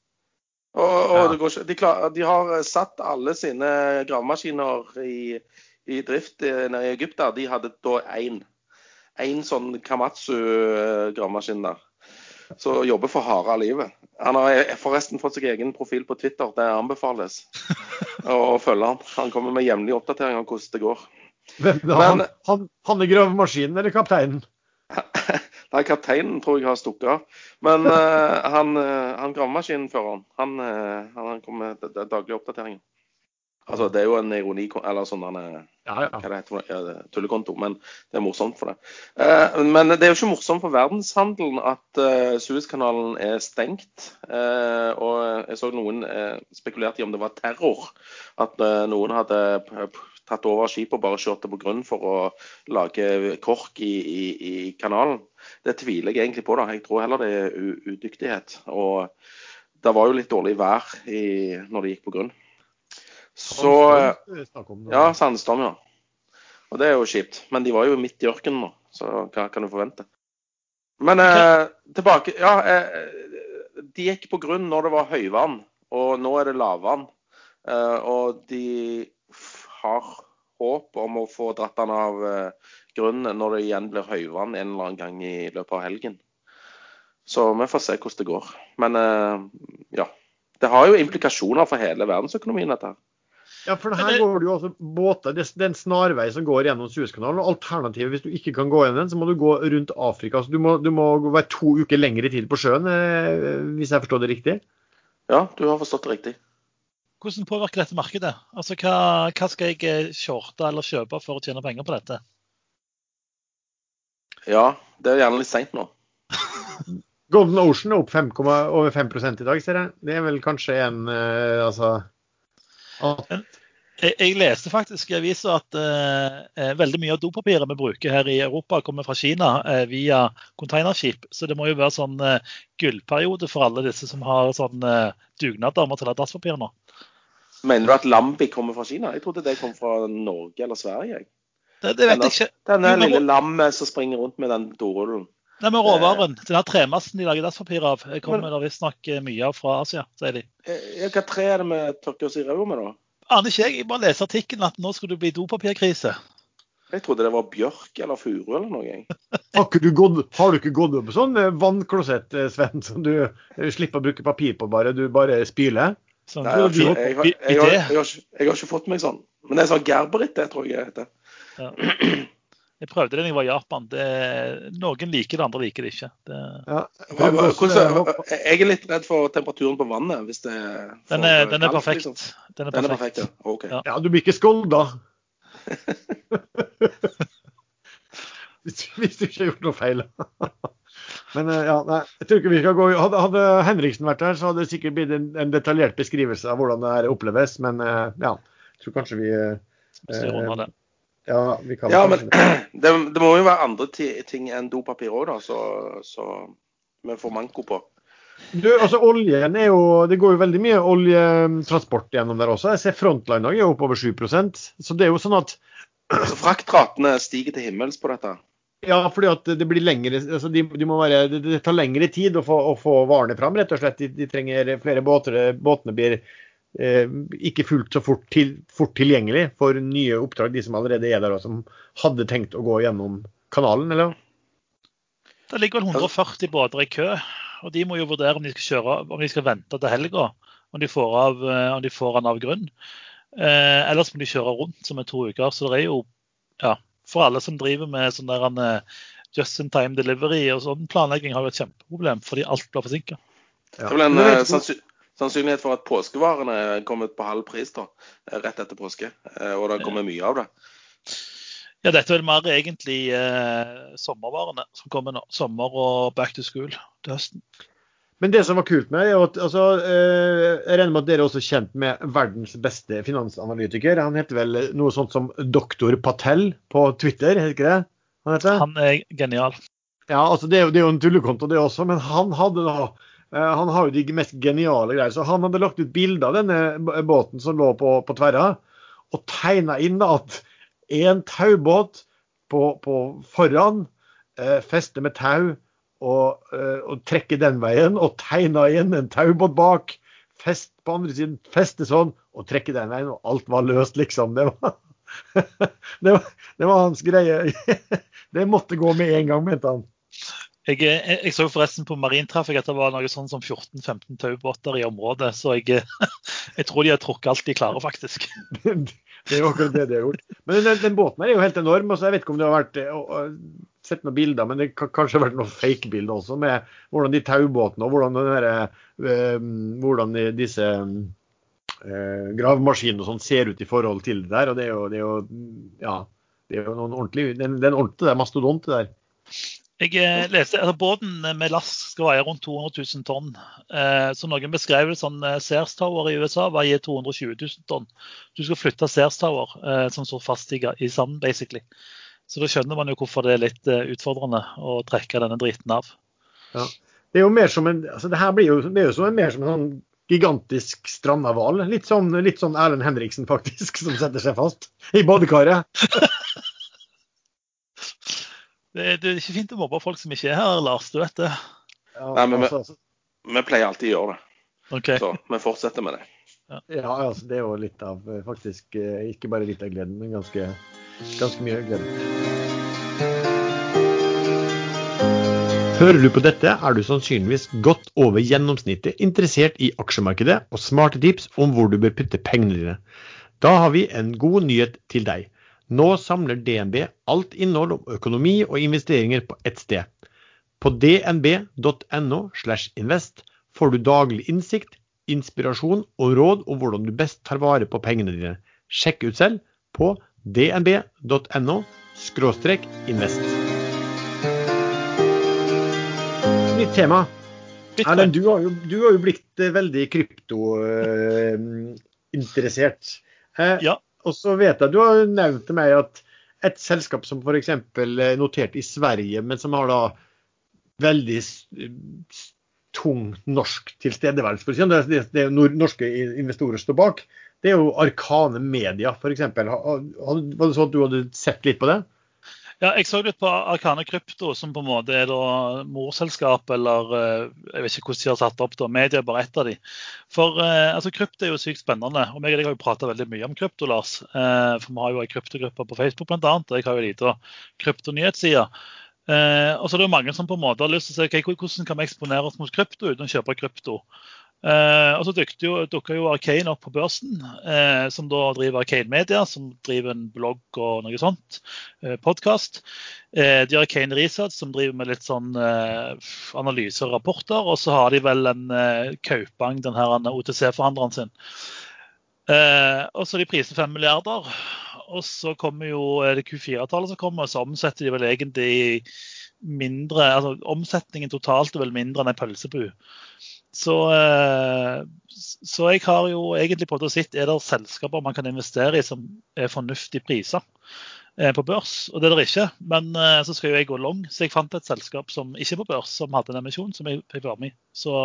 Og, og ja. ikke, de, klar, de, har satt alle sine gravemaskiner i, i drift nede i Egypt. De hadde da én én sånn Kamatsu-gravemaskin der. Så jobber for harde livet. Han har forresten fått seg egen profil på Twitter. Det anbefales å følge han. Han kommer med jevnlige oppdateringer om hvordan det går. Hvem, han, han, han er gravemaskinen eller kapteinen? Nei, kapteinen tror jeg har stukket av. Men uh, han, uh, han gravemaskinføreren, han, uh, han kommer med daglige oppdateringer. Altså, det er jo en ironi, eller sånn ja, ja. hva det heter, ja, tullekonto, men det er morsomt for det. Eh, men det er jo ikke morsomt for verdenshandelen at eh, Suezkanalen er stengt. Eh, og jeg så noen spekulerte i om det var terror. At noen hadde tatt over skipet og bare kjørt det på grunn for å lage kork i, i, i, kanalen. Det tviler jeg egentlig på. da. Jeg tror heller det er udyktighet. Og det var jo litt dårlig vær i, når det gikk på grunn. Så Ja, sandstorm, ja. Og det er jo kjipt. Men de var jo midt i ørkenen nå, så hva kan du forvente? Men eh, tilbake Ja, eh, de gikk på grunn når det var høyvann, og nå er det lavvann. Eh, og de har håp om å få dratt den av eh, grunnen når det igjen blir høyvann en eller annen gang i løpet av helgen. Så vi får se hvordan det går. Men eh, ja. Det har jo implikasjoner for hele verdensøkonomien, dette her. Ja, for her går det jo altså båter, det er en snarvei som går gjennom Suezkanalen. og Alternativet, hvis du ikke kan gå gjennom den, så må du gå rundt Afrika. Så du må, du må være to uker lengre tid på sjøen, eh, hvis jeg forstår det riktig? Ja, du har forstått det riktig. Hvordan påvirker dette markedet? Altså, hva, hva skal jeg eh, shorte eller kjøpe for å tjene penger på dette? Ja, det er gjerne litt seint nå. Golden Ocean er opp 5, over 5 i dag, ser jeg. Det er vel kanskje en uh, altså jeg, jeg, leste faktisk i avisa at uh, veldig mye av dopapiret vi bruker her i Europa, kommer fra Kina uh, via containerskip. Så det må jo være sånn gullperiode for alle disse som har sånn dugnader om å telle dasspapir nå. Mener du at Lambi kommer fra Kina? Jeg trodde det kom fra Norge eller Sverige. Det, det vet denne, jeg ikke. Denne lille lammet som springer rundt med den dorullen. Nei, men råvaren. Den her tremassen de lager dasspapir av, kommer det visstnok mye av fra Asia, sier de. Hva tre er det vi tørker oss i ræva med, da? Aner ikke jeg. Jeg bare leser artikkelen at nå skulle det bli dopapirkrise. Jeg trodde det var bjørk eller furu eller noe. Har, du gått, har du ikke gått opp sånn vannklosett, Sven, som du slipper å bruke papir på, bare du bare spyler? Sånn, Nei, jeg, jeg, jeg, jeg, har, jeg har ikke fått meg sånn. Men det er sånn Gerberit, det tror jeg det heter. Ja. Jeg prøvde det da jeg var i Japan. Det, noen liker det, andre liker det ikke. Det... Ja, jeg er litt redd for temperaturen på vannet. hvis det Den er, den er perfekt. Liksom. Den er Den er perfekt. perfekt, ja. Okay. Ja. ja, du blir ikke skolda. hvis, hvis du ikke har gjort noe feil. Men eh, ja, nei, jeg tror ikke vi skal gå Hadde, hadde Henriksen vært her, så hadde det sikkert blitt en, en detaljert beskrivelse av hvordan det her oppleves. Men eh, ja, jeg tror kanskje vi eh. Ja, vi kan Ja, men det, det må jo være andre ting enn dopapir òg, da. Så, så vi får manko på. Du, altså oljen er jo, Det går jo veldig mye oljetransport gjennom der også. Jeg ser Frontline er jo opp over 7 Så det er jo sånn at Så fraktratene stiger til himmels på dette. Ja, fordi at det blir lengre, altså de, de være, det tar lengre tid å få, å få varene fram, rett og slett. De, de trenger flere båter. Båtene blir eh, ikke fullt så fort, til, fort tilgjengelig for nye oppdrag, de som allerede er der og som hadde tenkt å gå gjennom kanalen, eller? Det ligger vel 140 båter i kø, og de må jo vurdere om de skal kjøre, om de skal vente til helga. Om de får, av, eh, om de får den av grunn. Eh, ellers må de kjøre rundt som er to uker. Så det er jo ja, for alle som driver med sånn der en, eh, just in time delivery og sånn planlegging, har jo et kjempeproblem fordi alt blir forsinka. Det er vel en du- sannsyn sannsynlighet for at påskevarene er kommet på halv pris da, eh, rett etter påske. Og det kommer mye av det. Ja, dette er vel mer egentlig eh, sommervarene som kommer nå. Sommer og back to school til høsten. Men det som var kult med det, er at altså, eh, jeg regner med at dere er også kjent med verdens beste finansanalytiker. Han heter vel noe sånt som doktor Patel på Twitter, heter ikke det? Han heter? Han er genial. Ja, altså det er, jo, det er jo en tullekonto det også, men han hadde da eh, han har jo de mest geniale greier. Så han hadde lagt ut bilde av denne båten som lå på, på tverra, og tegna inn da at en taubåt på, på foran eh, fester med tau og, eh, og trekker den veien, og tegna inn en taubåt bak. Fest på andre siden, feste sånn, og trekke den veien, og alt var løst, liksom. Det var, det var, det var hans greie. Det måtte gå med en gang, mente han. Jeg, jeg, jeg så forresten på Marintrafikk at det var noe sånn som 14-15 taubåter i området. Så jeg, jeg tror de har trukket alt de klarer, faktisk. Det er jo akkurat det de har gjort. Men den, den båten her er jo helt enorm. og så Jeg vet ikke om det har vært eh, sett noen bilder, men det kan kanskje vært noen fake-bilder også, med hvordan de taubåtene og hvordan, den der, eh, hvordan de, disse eh, gravemaskinene og sånn ser ut i forhold til det der. og Det er jo, det er jo ja, det er jo noen ordentlig, det er en- det er ordentlig det er mastodont, det der. Jeg eh, leste, altså Båten med last skal veie rundt 200 000 tonn. Eh, så Noen beskrev det sånn Sears Tower i USA veier 220 000 tonn. Du skal flytte Sears Tower, eh, som står fast i, i sand, basically. Så da skjønner man jo hvorfor det er litt eh, utfordrende å trekke denne driten av. Det er jo mer som en, altså det her blir jo, det er jo som en, mer som en sånn gigantisk strandahval. Litt, sånn, litt sånn Erlend Henriksen, faktisk, som setter seg fast i badekaret. Det, det er ikke fint å mobbe folk som ikke er her, Lars. Du vet det. Ja, Nei, men- altså, Vi pleier alltid å gjøre det, Okay. så vi fortsetter med det. Ja, altså det er jo litt av eh, faktisk eh, Ikke bare litt av gleden, men ganske, ganske mye gleden. Hører du på dette, er du sannsynligvis godt over gjennomsnittet interessert i aksjemarkedet og smarte tips om hvor du bør putte pengene dine. Da har vi en god nyhet til deg. Nå samler DNB alt innhold om økonomi og investeringer på ett sted. På dnb.no slash invest får du daglig innsikt, inspirasjon og råd om hvordan du best tar vare på pengene dine. Sjekk ut selv på dnb.no invest. Nytt tema. Erlend, du, har jo, du har jo blitt eh, veldig kryptointeressert. Eh, Ja. Og så vet jeg, du har nevnt til meg at et selskap som f.eks. er notert i Sverige, men som har da veldig tung norsk tilstedeværelse, for å si det, det, det er norske investorer står bak, det er jo Arkane Media f.eks. Var det sånn at du hadde sett litt på det? Ja, jeg så litt på Arkane Krypto, som på en måte er da morselskap, eller eh, jeg vet ikke hvordan de har satt opp da, media er bare ett av de. For eh, altså, krypto er jo sykt spennende, og meg og deg har jo prata veldig mye om krypto, Lars. Eh, for vi har jo ei kryptogruppe på Facebook bl.a., og jeg har jo ei lita kryptonyhetsside. Og så er det jo mange som på en måte har lyst til å se okay, hvordan kan vi eksponere oss mot krypto uten å kjøpe krypto. Eh, og så dukka jo Arcane opp på børsen, eh, som da driver Arcane Media, som driver en blogg og noe sånt. Eh, Podkast. Eh, de har Arcane Research, som driver med litt sånn eh, analyser og rapporter. Og så har de vel en eh, Kaupang, den her OTC-forhandleren sin. Eh, og så de priser 5 milliarder. Og så kommer jo det Q4-tallet som kommer, og så omsetter de vel egentlig mindre altså Omsetningen totalt er vel mindre enn en pølsebu. Så, eh, så jeg har jo egentlig prøvd å se er det selskaper man kan investere i som er fornuftige priser eh, på børs, og det er det ikke. Men eh, så skal jo jeg gå long, så jeg fant et selskap som ikke er på børs, som hadde en emisjon som jeg fikk være med i. Så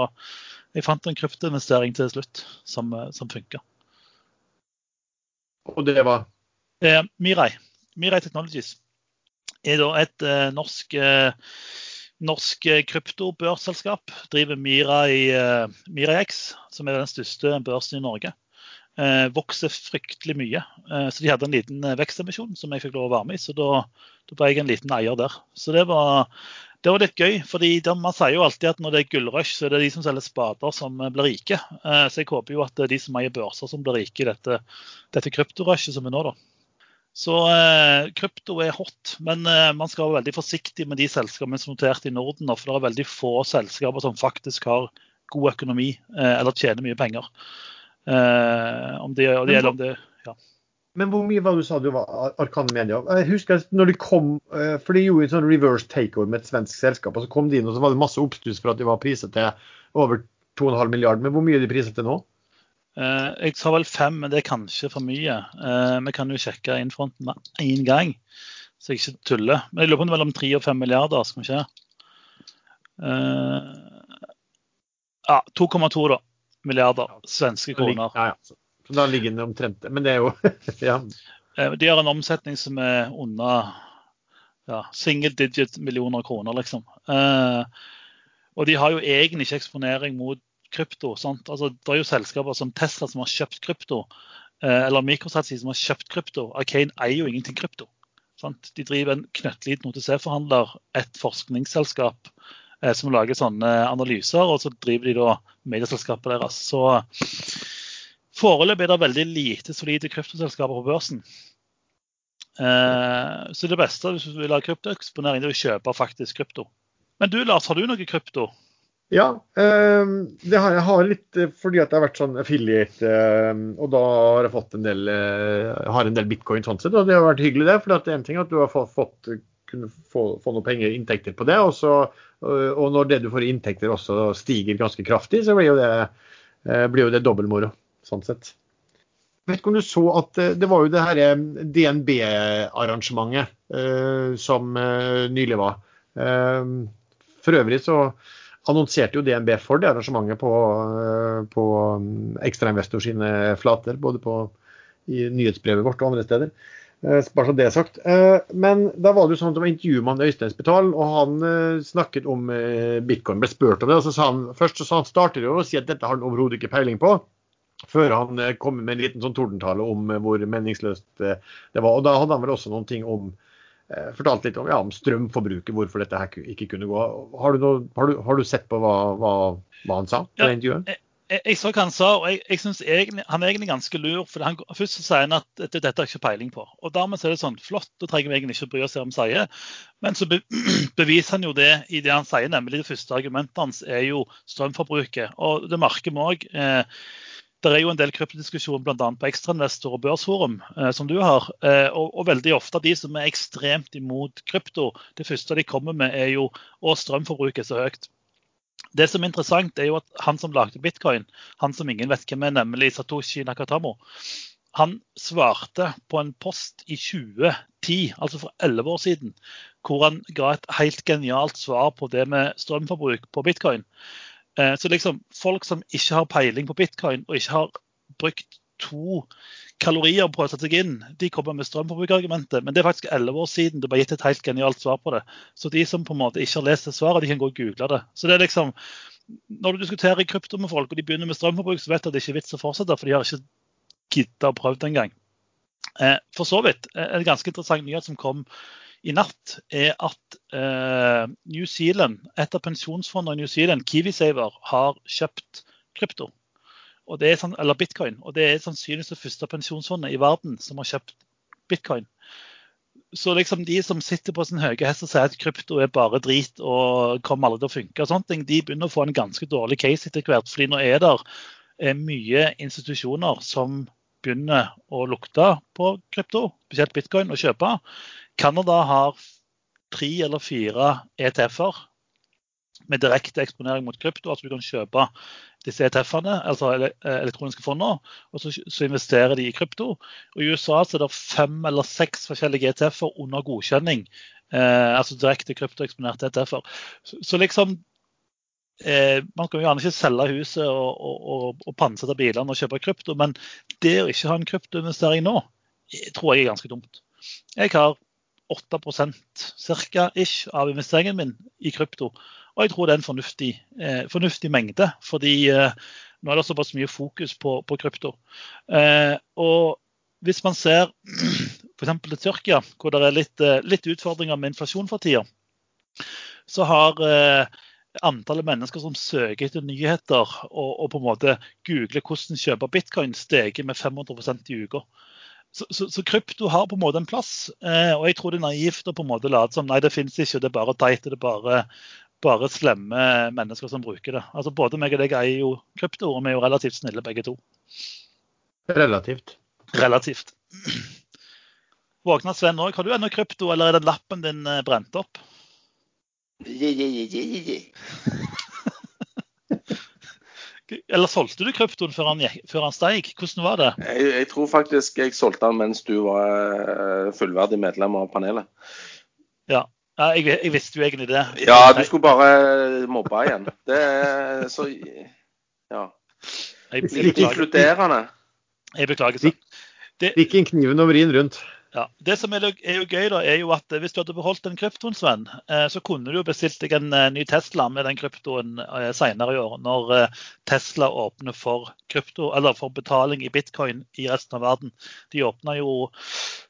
jeg fant en kryptoinvestering til slutt som, som funka. Og det var Eh, Mirai. Mirai Technologies er da et eh, norsk, eh, norsk eh, kryptobørsselskap. Driver Mirai, i Mirax, som er den største børsen i Norge. Eh, vokser fryktelig mye. Eh, så de hadde en liten eh, vekstemisjon som jeg fikk lov å være med i. Så da, da ble jeg en liten eier der. Så det var, det var litt gøy. fordi Man sier jo alltid at når det er gullrush, så er det de som selger spader som eh, blir rike. Eh, så jeg håper jo at det er de som eier børser som blir rike i dette, dette kryptorushet som er nå, da. Så eh, krypto er hot, men eh, man skal være veldig forsiktig med de selskapene som er notert i Norden. For det er veldig få selskaper som faktisk har god økonomi eh, eller tjener mye penger. Eh, om det, og det gjelder om det Men hvor mye var det du sa du var Ar- Arkane Media? Jeg husker når de kom, eh, for de gjorde en sånn reverse takeover med et svensk selskap, og så kom de inn, og så var det masse oppstuss for at de var priset til over 2,5 milliarder. Men hvor mye er de priset til nå? Eh, Jeg sa vel fem, men det er kanskje for mye. Eh, Vi kan jo sjekke innfronten med én gang, så jeg ikke tuller. Men jeg lurer på om det er mellom tre og fem milliarder. skal vi se. Eh, Ja, 2,2 da, milliarder svenske kroner. Ja, ja. Så da ligger den omtrent Men det er jo Ja. De har en omsetning som er under ja, single digit millioner kroner, liksom. Eh, og de har jo egentlig ikke eksponering mot krypto. Altså, det er jo selskaper som Tesla som har kjøpt krypto, eh, eller Microstrategy som har kjøpt krypto. Arcane eier jo ingenting krypto. Sant? De driver en knøttliten OTC-forhandler, et forskningsselskap eh, som lager sånne analyser, og så driver de da medieselskapet deres. Så foreløpig er det veldig lite solide kryptoselskaper på børsen. Eh, så det beste hvis du vil ha kryptoeksponering, er å kjøpe faktisk krypto. Men du Lars, har du noe krypto? Ja, eh, det har jeg har litt eh, fordi at jeg har vært sånn affiliate, eh, og da har jeg fått en del eh, har en del bitcoin sånn sett, og det har vært hyggelig det. For det er en ting at du har fått, kunne få, få noen penger, inntekter på det, og, så, og når det du får i inntekter også stiger ganske kraftig, så blir jo det, eh, blir jo det dobbeltmoro, sånn sett. Vet ikke om du så at det var jo det her DNB-arrangementet eh, som nylig var. For øvrig så annonserte jo DNB for det arrangementet på, eh, på um, Ekstrainvestor sine flater, både på, i nyhetsbrevet vårt og andre steder. Eh, Bare så det er sagt. Eh, Men da var det jo sånn at det var intervju med Øystein Spital, og han snakket om bitcoin, ble spurt om det. og så sa han, Først så han starter jo å si at dette har han overhodet ikke peiling på. før han kom med en liten sånn tordentale om hvor meningsløst det var. Og da hadde han vel også noen ting om eh, Fortalt litt om, ja, om strømforbruket, hvorfor dette her ikke kunne gå. Har du, noe, har du, har du sett på hva, hva, hva han sa på Ja, det intervjuet? jeg, jeg så hva han sa, og jeg, jeg synes egentlig, han er egentlig ganske lur. for han, Først så sier han at dette, dette har jeg ikke peiling på. og Dermed så er det sånn flott, da trenger vi egentlig ikke bry oss om hva han sier. Men så be, beviser han jo det i det han sier, nemlig det første argumentet hans er jo strømforbruket. Og det merker vi òg. Eh, det er jo en del kryptodiskusjon bl.a. på Ekstrainvestor og Børsforum, eh, som du har. Eh, og, og veldig ofte de som er ekstremt imot krypto, det første de kommer med er jo å strømforbruket er så høyt. Det som er interessant, er jo at han som lagde bitcoin, han som ingen vet hvem er, nemlig Satoshi Nakatamo, han svarte på en post i 2010, altså for 11 år siden, hvor han ga et helt genialt svar på det med strømforbruk på bitcoin. Eh, Så liksom folk som ikke har peiling på bitcoin og ikke har brukt to kalorier på å sette seg inn, de kommer med strømforbrukerargumentet. Men det er faktisk 11 år siden det ble gitt et helt genialt svar på det. Så de som på en måte ikke har lest det svaret, de kan gå og google det. Så det er liksom, Når du diskuterer krypto med folk og de begynner med strømforbruk, så vet du at det ikke er vits å fortsette, for de har ikke gidda å prøve det engang. Eh, For så vidt, eh, en ganske interessant nyhet som kom i natt, er at eh, New Zealand, et av pensjonsfondene i New Zealand, KiwiSaver, har kjøpt krypto. Sånn, eller bitcoin. Og det er sannsynligvis det første pensjonsfondet i verden som har kjøpt bitcoin. Så liksom de som sitter på sin høye hest og sier at krypto er bare drit og kommer aldri til å funke, og sånne ting, de begynner å få en ganske dårlig case etter hvert. fordi nå er det eh, mye institusjoner som begynner å lukte på krypto, spesielt bitcoin, og kjøpe. Canada har tre eller fire ETF-er med direkte eksponering mot krypto. altså Du kan kjøpe disse ETF-ene, altså eh, elektroniske fonder, og så, så investerer de i krypto. Og I USA så er det fem eller seks forskjellige ETF-er under godkjenning. Eh, altså direkte kryptoeksponerte ETF-er. Så, så liksom eh, Man kan jo gjerne ikke selge huset og, og, og, og pantsette bilene og kjøpe krypto, men det å ikke ha en kryptoinvestering nå, eh, tror jeg er ganske dumt. Jeg har 8% cirka ish av investeringen min i krypto. Og jeg tror det er en fornuftig, eh, fornuftig mengde, fordi eh, nå er det såpass mye fokus på, på krypto. Eh, og hvis man ser f.eks. til Tyrkia, hvor det er litt, eh, litt utfordringer med inflasjon for tida, så har eh, antallet mennesker som søker etter nyheter og, og på en måte googler hvordan kjøpe bitcoin, steget med 500% i uka. Så, så, så krypto har på en måte en plass, eh, og jeg tror det er naivt å på en måte late som nei, det finnes ikke, det er bare teit, det er bare, bare slemme mennesker som bruker det. Altså Både meg og deg eier jo krypto, og vi er jo relativt snille begge to. Relativt. Relativt. Våkna Sven òg. Har du ennå krypto, eller er den lappen din eh, brent opp? Yeah, yeah, yeah, yeah, je. Eller solgte du kryptoen før han, før han steig? Hvordan var det? Jeg, jeg tror faktisk jeg solgte den mens du var eh, fullverdig medlem av panelet. Ja, jeg, jeg visste jo egentlig det. Ja, du skulle bare mobbe igjen. Det er så Ja. Jeg, jeg, inkluderende. Jeg beklager. Sven. Stikk inn kniven og vri den rundt. Ja, det som er, er jo gøy, da, er jo at eh, hvis du hadde beholdt den kryptoen, Sven, eh, så kunne du jo bestilt deg en eh, ny Tesla med den kryptoen senere i år, når Tesla åpner for krypto, eller for betaling i bitcoin i resten av verden. De åpna jo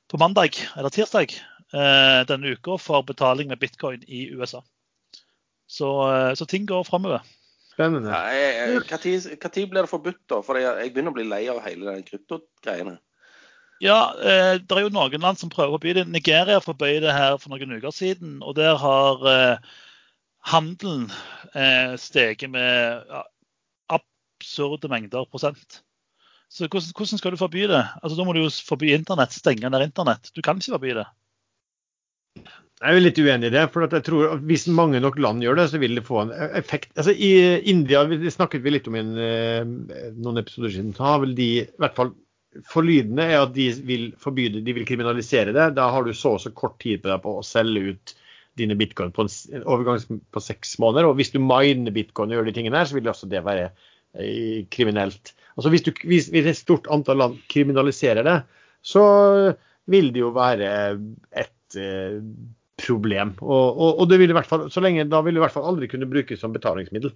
på mandag, eller tirsdag, eh, denne uka for betaling med bitcoin i USA. Så, så ting går framover. Spennende. Når blir det forbudt, da? For jeg, jeg begynner å bli lei av hele den kryptogreiene. Ja, eh, det er jo noen land som prøver å forby det. Nigeria forbød det her for noen uker siden. Og der har eh, handelen eh, steget med ja, absurde mengder prosent. Så hvordan, hvordan skal du forby det? Altså, Da må du jo forby internett, stenge ned internett. Du kan ikke forby det. Jeg er jo litt uenig i det. for jeg tror at Hvis mange nok land gjør det, så vil det få en effekt. Altså I India det snakket vi litt om i eh, noen episoder siden. så har vel de, i hvert fall Forlydende er at de vil forby det, de vil kriminalisere det. Da har du så og så kort tid på deg på å selge ut dine bitcoin på en overgang på seks måneder. Og hvis du miner bitcoin og gjør de tingene her, så vil også det være eh, kriminelt. Altså hvis, du, hvis, hvis et stort antall land kriminaliserer det, så vil det jo være et eh, problem. Og, og, og det vil i hvert fall, så lenge, da vil det i hvert fall aldri kunne brukes som betalingsmiddel.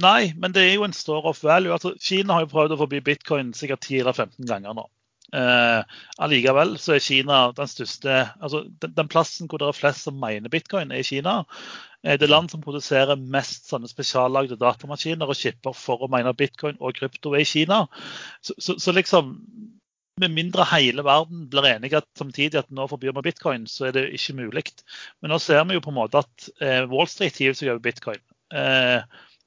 Nei, men det er jo en store of value. Altså, Kina har jo prøvd å forby bitcoin sikkert 10 eller 15 ganger nå. Eh, allikevel så er Kina den største altså den, den, plassen hvor det er flest som mener bitcoin, er i Kina. Eh, det land som produserer mest sånne spesiallagde datamaskiner og skipper for å mene bitcoin og krypto er i Kina. Så, så, så liksom med mindre hele verden blir enige at samtidig at nå forbyr vi bitcoin, så er det ikke mulig. Men nå ser vi jo på en måte at eh, Wall Street hiver seg over bitcoin. Eh,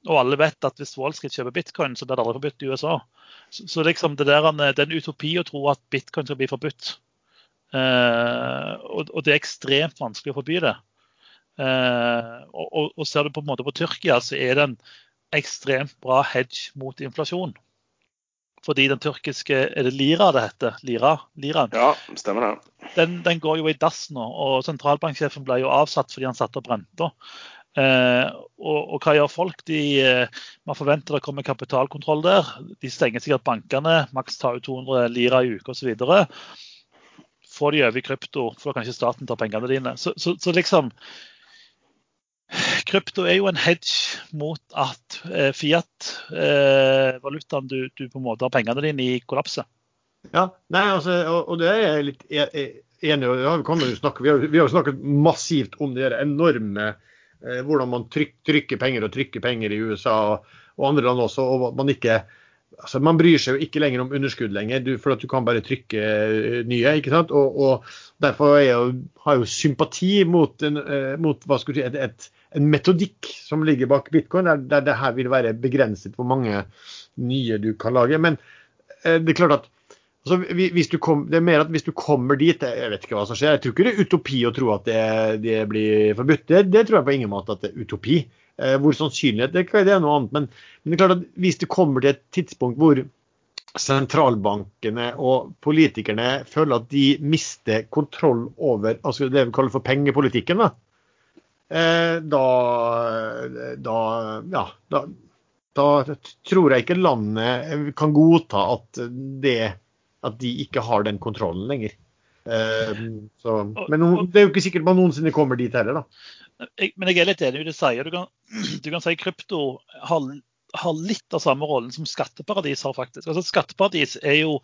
og alle vet at hvis Wall Street kjøper bitcoin, så blir det aldri forbudt i USA. Så, så liksom det, der, det er en utopi å tro at bitcoin skal bli forbudt. Eh, og, og, det er ekstremt vanskelig å forby det. Eh, og, og, ser du på en måte på Tyrkia, så er det en ekstremt bra hedge mot inflasjon. Fordi den tyrkiske Er det lira det heter? Lira? Liraen? Ja, stemmer det. Den, den, går jo i dass nå. Og sentralbanksjefen ble jo avsatt fordi han satte opp renta. Eh, og, og, hva gjør folk? De, eh, man forventer det kommer kapitalkontroll der. De stenger sikkert bankene, maks tar ut 200 lira i uka osv. Får de over i krypto, for da kan ikke staten ta pengene dine. Så, så, så, liksom Krypto er jo en hedge mot at eh, Fiat-valutaen eh, du, du, på en måte har pengene dine i, kollapser. Ja, nei, altså, og, og det er jeg litt e, e, enig i. Vi, vi, har jo snakket massivt om de enorme hvordan man tryk, trykker penger og trykker penger i USA og, og andre land også. og Man ikke altså man bryr seg jo ikke lenger om underskudd lenger, du, for at du kan bare trykke eh, nye. ikke sant? Og, og Derfor jeg, har jeg jo sympati mot, en, eh, mot hva skulle si, et, et, en metodikk som ligger bak bitcoin, der, der det her vil være begrenset hvor mange nye du kan lage. Men det er klart at Altså, kom, det er mer at hvis du kommer dit Jeg vet ikke hva som skjer. Jeg tror ikke det er utopi å tro at det, det blir forbudt. Det, det, tror jeg på ingen måte at det er utopi. Eh, hvor sannsynlighet det, det er noe annet. Men, men, det er klart at hvis det kommer til et tidspunkt hvor sentralbankene og politikerne føler at de mister kontroll over altså det vi kaller for pengepolitikken, da, eh, da, da, ja, da, da tror jeg ikke landet kan godta at det at de ikke har den kontrollen lenger. Uh, så, men det er jo ikke sikkert man noensinne kommer dit heller, da. Men jeg er litt enig i det du sier. Du kan, du kan si krypto har, har, litt av samme rollen som skatteparadis har, faktisk. Altså Skatteparadis er jo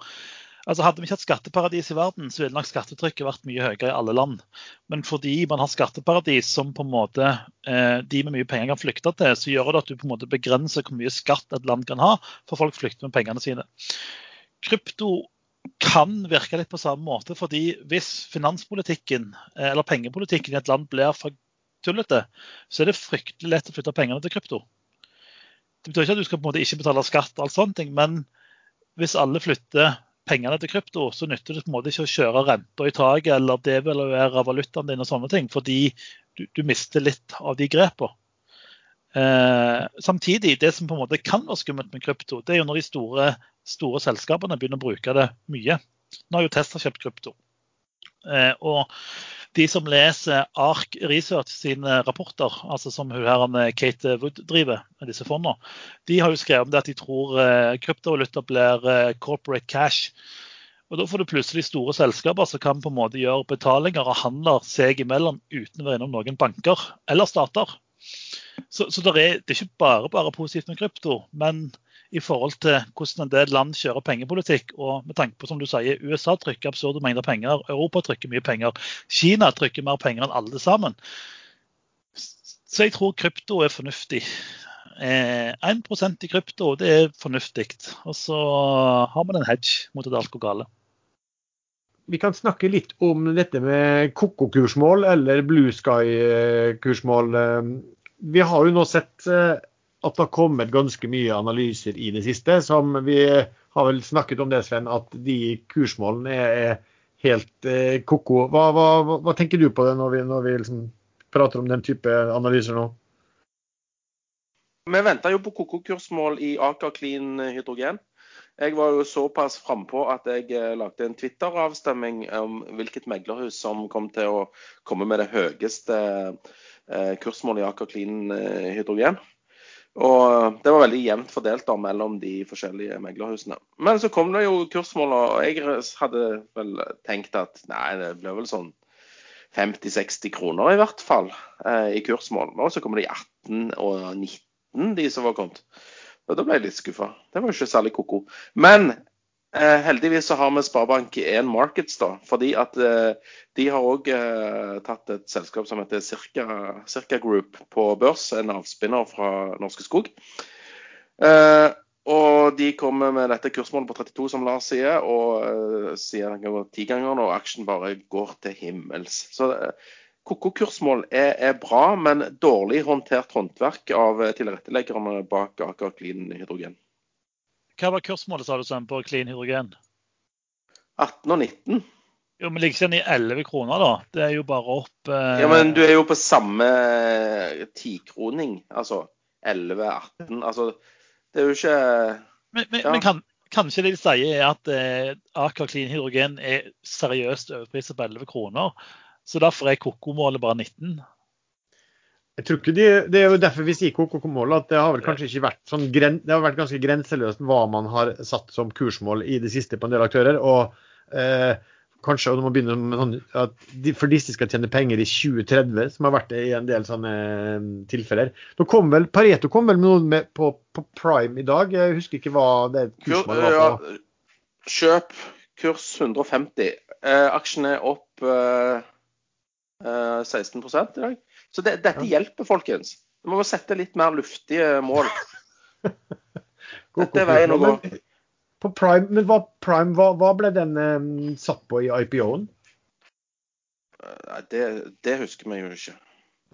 altså Hadde vi ikke hatt skatteparadis i verden, så ville nok skattetrykket vært mye høyere i alle land. Men fordi man har skatteparadis som på en måte eh, de med mye penger kan flykte til, så gjør det at du på en måte begrenser hvor mye skatt et land kan ha, for folk flykter med pengene sine. Krypto kan virke litt på samme måte. fordi hvis finanspolitikken eh, eller pengepolitikken i et land blir for tullete, så er det fryktelig lett å flytte pengene til krypto. Det betyr ikke at du skal på en måte ikke betale skatt, og alt sånt, men hvis alle flytter pengene til krypto, så nytter det på en måte ikke å kjøre renta i taket eller devaluere valutaen din og sånne ting, fordi du, du mister litt av de grepene. Eh, samtidig, det som på en måte kan være skummelt med krypto, det er jo når de store store selskapene begynner å bruke det mye. Nå har jo Tesla kjøpt krypto. Eh, og de som leser ARK Research sine rapporter, altså som hun her Kate Wood driver med disse fondene, de har jo skrevet om det at de tror eh, kryptovaluta blir eh, corporate cash. Og Da får du plutselig store selskaper som kan på en måte gjøre betalinger og handler seg imellom uten å være innom noen banker eller stater. Så, så det, er, det er ikke bare bare positivt med krypto, men i forhold til hvordan en del land kjører pengepolitikk. Og med tanke på som du sier, USA trykker absurde mengder penger, Europa trykker mye penger, Kina trykker mer penger enn alle sammen. Så jeg tror krypto er fornuftig. Eh, 1 i krypto det er fornuftig. Og så har man en hedge mot at alt går galt. Vi kan snakke litt om dette med koko-kursmål eller blue sky-kursmål. Vi har jo nå sett eh, at det har kommet ganske mye analyser i det siste. som Vi har vel snakket om det, Sven, at de kursmålene er, helt eh, ko-ko. Hva, hva, hva, tenker du på det når vi, når vi liksom prater om den type analyser nå? Vi venta jo på koko-kursmål i Aker Clean Hydrogen. Jeg var jo såpass frampå at jeg eh, lagde en Twitter-avstemming om hvilket meglerhus som kom til å komme med det høyeste eh, kursmålet i Aker Clean eh, Hydrogen. Og det var veldig jevnt fordelt da mellom de forskjellige meglerhusene. Men så kom det jo kursmål, og jeg hadde vel tenkt at nei, det blir vel sånn 50-60 kroner i hvert fall eh, i kursmål. Og så kommer det i 18 og 19, de som var kommet. Og da ble jeg litt skuffa. Det var jo ikke særlig ko-ko. Men eh, heldigvis så har vi Sparebank1 Markets, da. Fordi at eh, de har òg eh, tatt et selskap som heter Circa, Circa Group på børs. En avspinner fra Norske Skog. Eh, og de kommer med dette kursmålet på 32, som Lars sier, og sier den kan gå ti ganger, og aksjen bare går til himmels. Så Koko-kursmål er, er, bra, men dårlig håndtert håndverk av tilretteleggerne bak Aker Clean Hydrogen. Hva var kursmålet sa du sånn på Clean Hydrogen? 18 og 19. Jo, men Ligger ikke den i 11 kroner, da? Det er jo bare opp eh... Ja, Men du er jo på samme tikroning. Altså 11-18. Altså, det er jo ikke Men, men, ja. men kan, kanskje det de sier er at eh, Aker Clean Hydrogen er seriøst overpriset på 11 kroner? Så derfor er kokomålet bare 19. Jeg tror ikke de, Det er jo derfor vi sier Koko-målet, at det har vel kanskje ikke vært sånn det har vært ganske grenseløst hva man har satt som kursmål i det siste på en del aktører. og eh, kanskje når man begynner med sånn at de, For disse skal tjene penger i 2030, som har vært det i en del sånne eh, tilfeller. Nå kom vel, Pareto kom vel med noe med på, på, Prime i dag. Jeg husker ikke hva det kursmålet var på. Ja, kjøp kurs 150. Eh, aksjen er opp eh, 16 eh, i dag. Så det, dette hjelper, folkens. Vi må sette litt mer luftige mål. dette er veien å gå. På Prime, men hva, Prime, hva, hva ble den um, satt på i IPO-en? Det, det, husker vi jo ikke.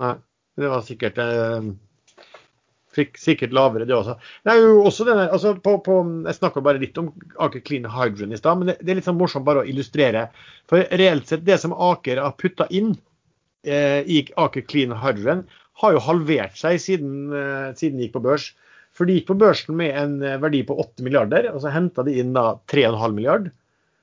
Nei, det var sikkert uh, sikkert lavere, det også. Det er jo også denne, altså på, på, jeg snakka bare litt om Aker Clean Hydrogen i stad, men det, det, er litt sånn morsomt bare å illustrere. For reelt sett, det som Aker har putta inn Eh, i Aker Clean Hydrogen har jo halvert seg siden, eh, siden de gikk på børs. For de gikk på børsen med en eh, verdi på 8 milliarder, og så henta de inn da 3,5 milliard.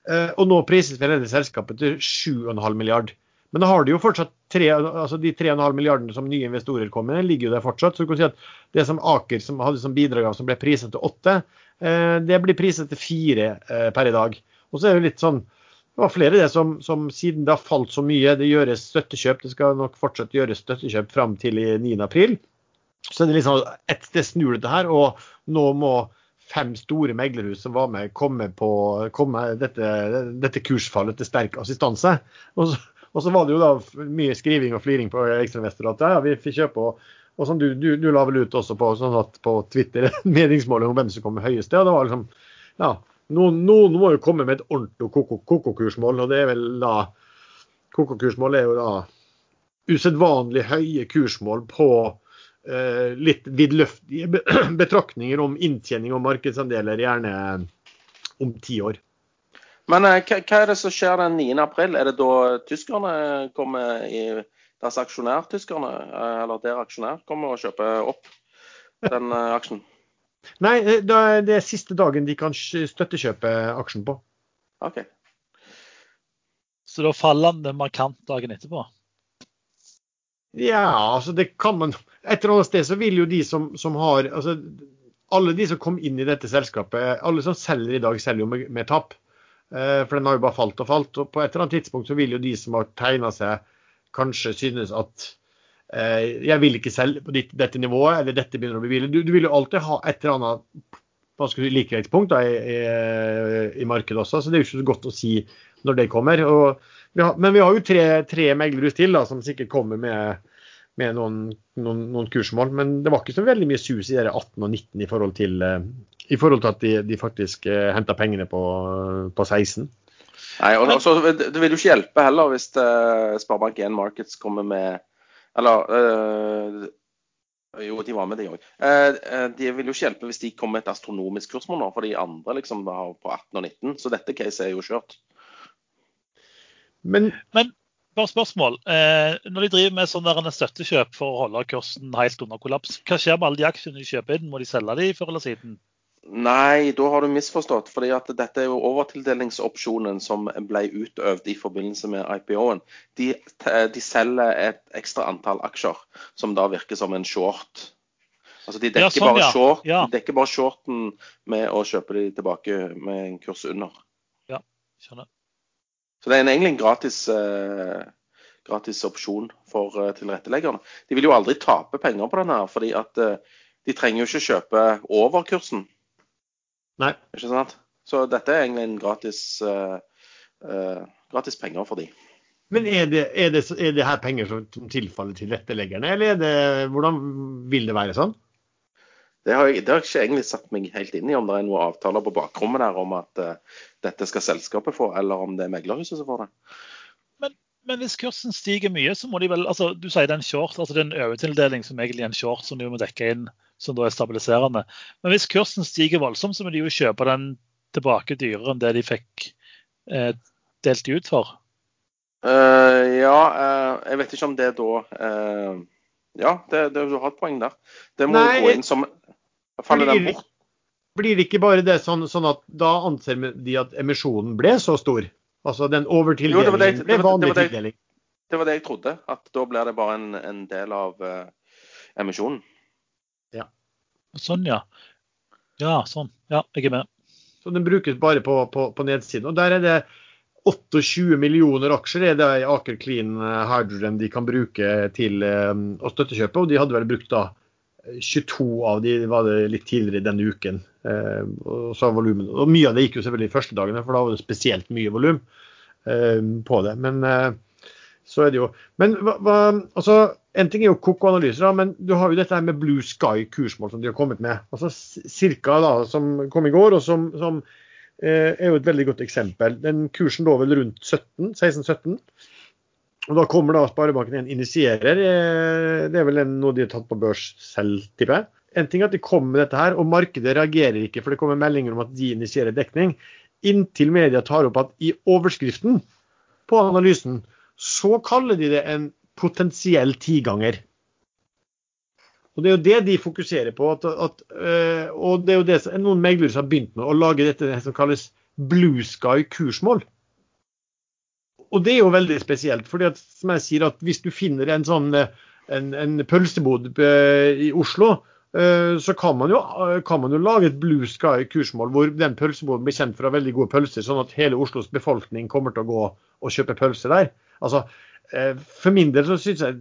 Og nå prises vel dette selskapet til 7,5 milliard. Men da har de jo fortsatt tre, altså de 3,5 milliardene som nye investorer kom med, ligger jo der fortsatt. Så du kan si at det som Aker som hadde som bidrag av som ble priset til 8, det blir priset til 4 per i dag. Og så er det jo litt sånn det var flere det som, som, siden det har falt så mye, det gjøres støttekjøp. Det skal nok fortsatt gjøres støttekjøp fram til 9.4. Så er det liksom et sted snur dette her, og nå må fem store meglerhus som var med, komme på komme dette, dette kursfallet til sterk assistanse. Og så, og så, var det jo da mye skriving og fliring på Ekstrainvestor at ja, vi fikk kjøpe. Og, og sånn, du, du, du, la vel ut også på, sånn på Twitter meningsmåling om hvem som kommer høyest. og det var liksom, ja, noen, noen, må jo komme med et ordentlig koko-kursmål, og det er vel da Koko-kursmål er jo da usedvanlig høye kursmål på eh, litt vidløftige betraktninger om inntjening og markedsandeler, gjerne om ti år. Men eh, hva, er det som skjer den 9. april? Er det da tyskerne kommer i Deres aksjonær, tyskerne, eh, eller der aksjonær, kommer og kjøper opp den eh, aksjen? Nei, eh, det er siste dagen de kan støttekjøpe aksjen på. Ok. Så da faller den markant dagen etterpå? Ja, altså det kan man Et eller annet sted så vil jo de som, som har altså Alle de som kom inn i dette selskapet, alle som selger i dag, selger jo med, med tap. Eh, for den har jo bare falt og falt. Og på et eller annet tidspunkt så vil jo de som har tegna seg, kanskje synes at Eh, jeg vil ikke selv på ditt, dette nivået, eller dette begynner å bli billig. Du, du, vil jo alltid ha et eller annet hva skal du, likeveiktspunkt i, i, i, markedet også, så det er jo ikke så godt å si når det kommer. Vi har, men vi har jo tre, tre meglerhus til da, som sikkert kommer med, med noen, noen, noen, kursmål. Men det var ikke så veldig mye sus i dere 18 og 19 i forhold til, eh, i forhold til at de, de faktisk uh, henta pengene på, på 16. Nei, og også, Det vil jo ikke hjelpe heller hvis uh, Sparebank1 Markets kommer med eller øh, Jo, de var med, de òg. Eh, eh, de vil jo ikke hjelpe hvis de kommer med et astronomisk kursmål nå, for de andre liksom har på 18 og 19. Så dette caset er jo kjørt. Men, Men bare spørsmål. Eh, når de driver med sånn støttekjøp for å holde kursen helt under kollaps, hva skjer med alle de aksjene de kjøper inn? Må de selge de før eller siden? Nei, da har du misforstått. fordi at Dette er jo overtildelingsopsjonen som ble utøvd i forbindelse med IPO-en. De, de, selger et ekstra antall aksjer, som da virker som en short. Altså De dekker, ja, sånn, bare, short, ja. de dekker bare shorten med å kjøpe de tilbake med en kurs under. Ja, skjønner. Så det er egentlig en gratis, eh, gratis opsjon for eh, tilretteleggerne. De vil jo aldri tape penger på den her, fordi at eh, de trenger jo ikke kjøpe over kursen. Nei. Ikke sant? Så dette er egentlig en gratis, uh, uh, gratis penger for de. Men er det, er, det, er det, her penger som tilfaller tilretteleggerne, eller er det, hvordan vil det være sånn? Det har, jeg, det har jeg ikke egentlig satt meg helt inn i, om det er noen avtaler på bakrommet der om at uh, dette skal selskapet få, eller om det er meglerhuset som får det. Men, hvis kursen stiger mye, så må de vel altså Du sier det er en short, altså det er en overtildeling som egentlig er en short som de må dekke inn, som da er stabiliserende. Men hvis kursen stiger voldsomt, så må de jo kjøpe den tilbake dyrere enn det de fikk eh, delt ut for. Uh, ja, uh, jeg vet ikke om det da uh, Ja, det, det, du har et poeng der. Det må Nei, gå inn som Faller den bort? Blir det ikke bare det sånn, sånn, at da anser de at emisjonen ble så stor? Altså den overtildelingen ble vanlig tildeling? Det var det jeg trodde. At da blir det bare en, en del av emisjonen. Ja. Sånn, ja. Ja, sånn. Ja, jeg er med. Så den brukes bare på, på, på nedsiden. Og der er det 28 millioner aksjer er det i Aker Clean eh, Hydrogen de kan bruke til um, å støttekjøpe. Og de hadde vel brukt da 22 av de var det litt tidligere denne uken. Eh, og, så volumen, og mye av det gikk jo selvfølgelig første dagene, for da var det spesielt mye volum på det. Men så er det jo Men hva, hva, altså, en ting er jo koko-analyser, men du har jo dette her med Blue Sky kursmål som de har kommet med. altså Cirka da, som kom i går, og som, som Eh, er jo et veldig godt eksempel. Den kursen lå vel rundt 17, 16-17. Og Da kommer da Sparebanken1 initierer. Eh, det er vel noe de har tatt på børs selv, tipper jeg. En ting er at de kommer med dette her, og markedet reagerer ikke, for det kommer meldinger om at de initierer dekning. Inntil media tar opp at i overskriften på analysen så kaller de det en potensiell tiganger. Og Det er jo det de fokuserer på. At, at, uh, og det er jo det Noen meglere har begynt med å lage dette som kalles blue sky kursmål. Og det er jo veldig spesielt. fordi at, som jeg sier, at Hvis du finner en sånn en, en pølsebod uh, i Oslo, uh, så kan man, jo, kan man, jo, lage et blue sky kursmål hvor den pølseboden blir kjent for å ha veldig gode pølser, sånn at hele Oslos befolkning kommer til å gå og kjøpe pølse der. Altså, For min del så syns jeg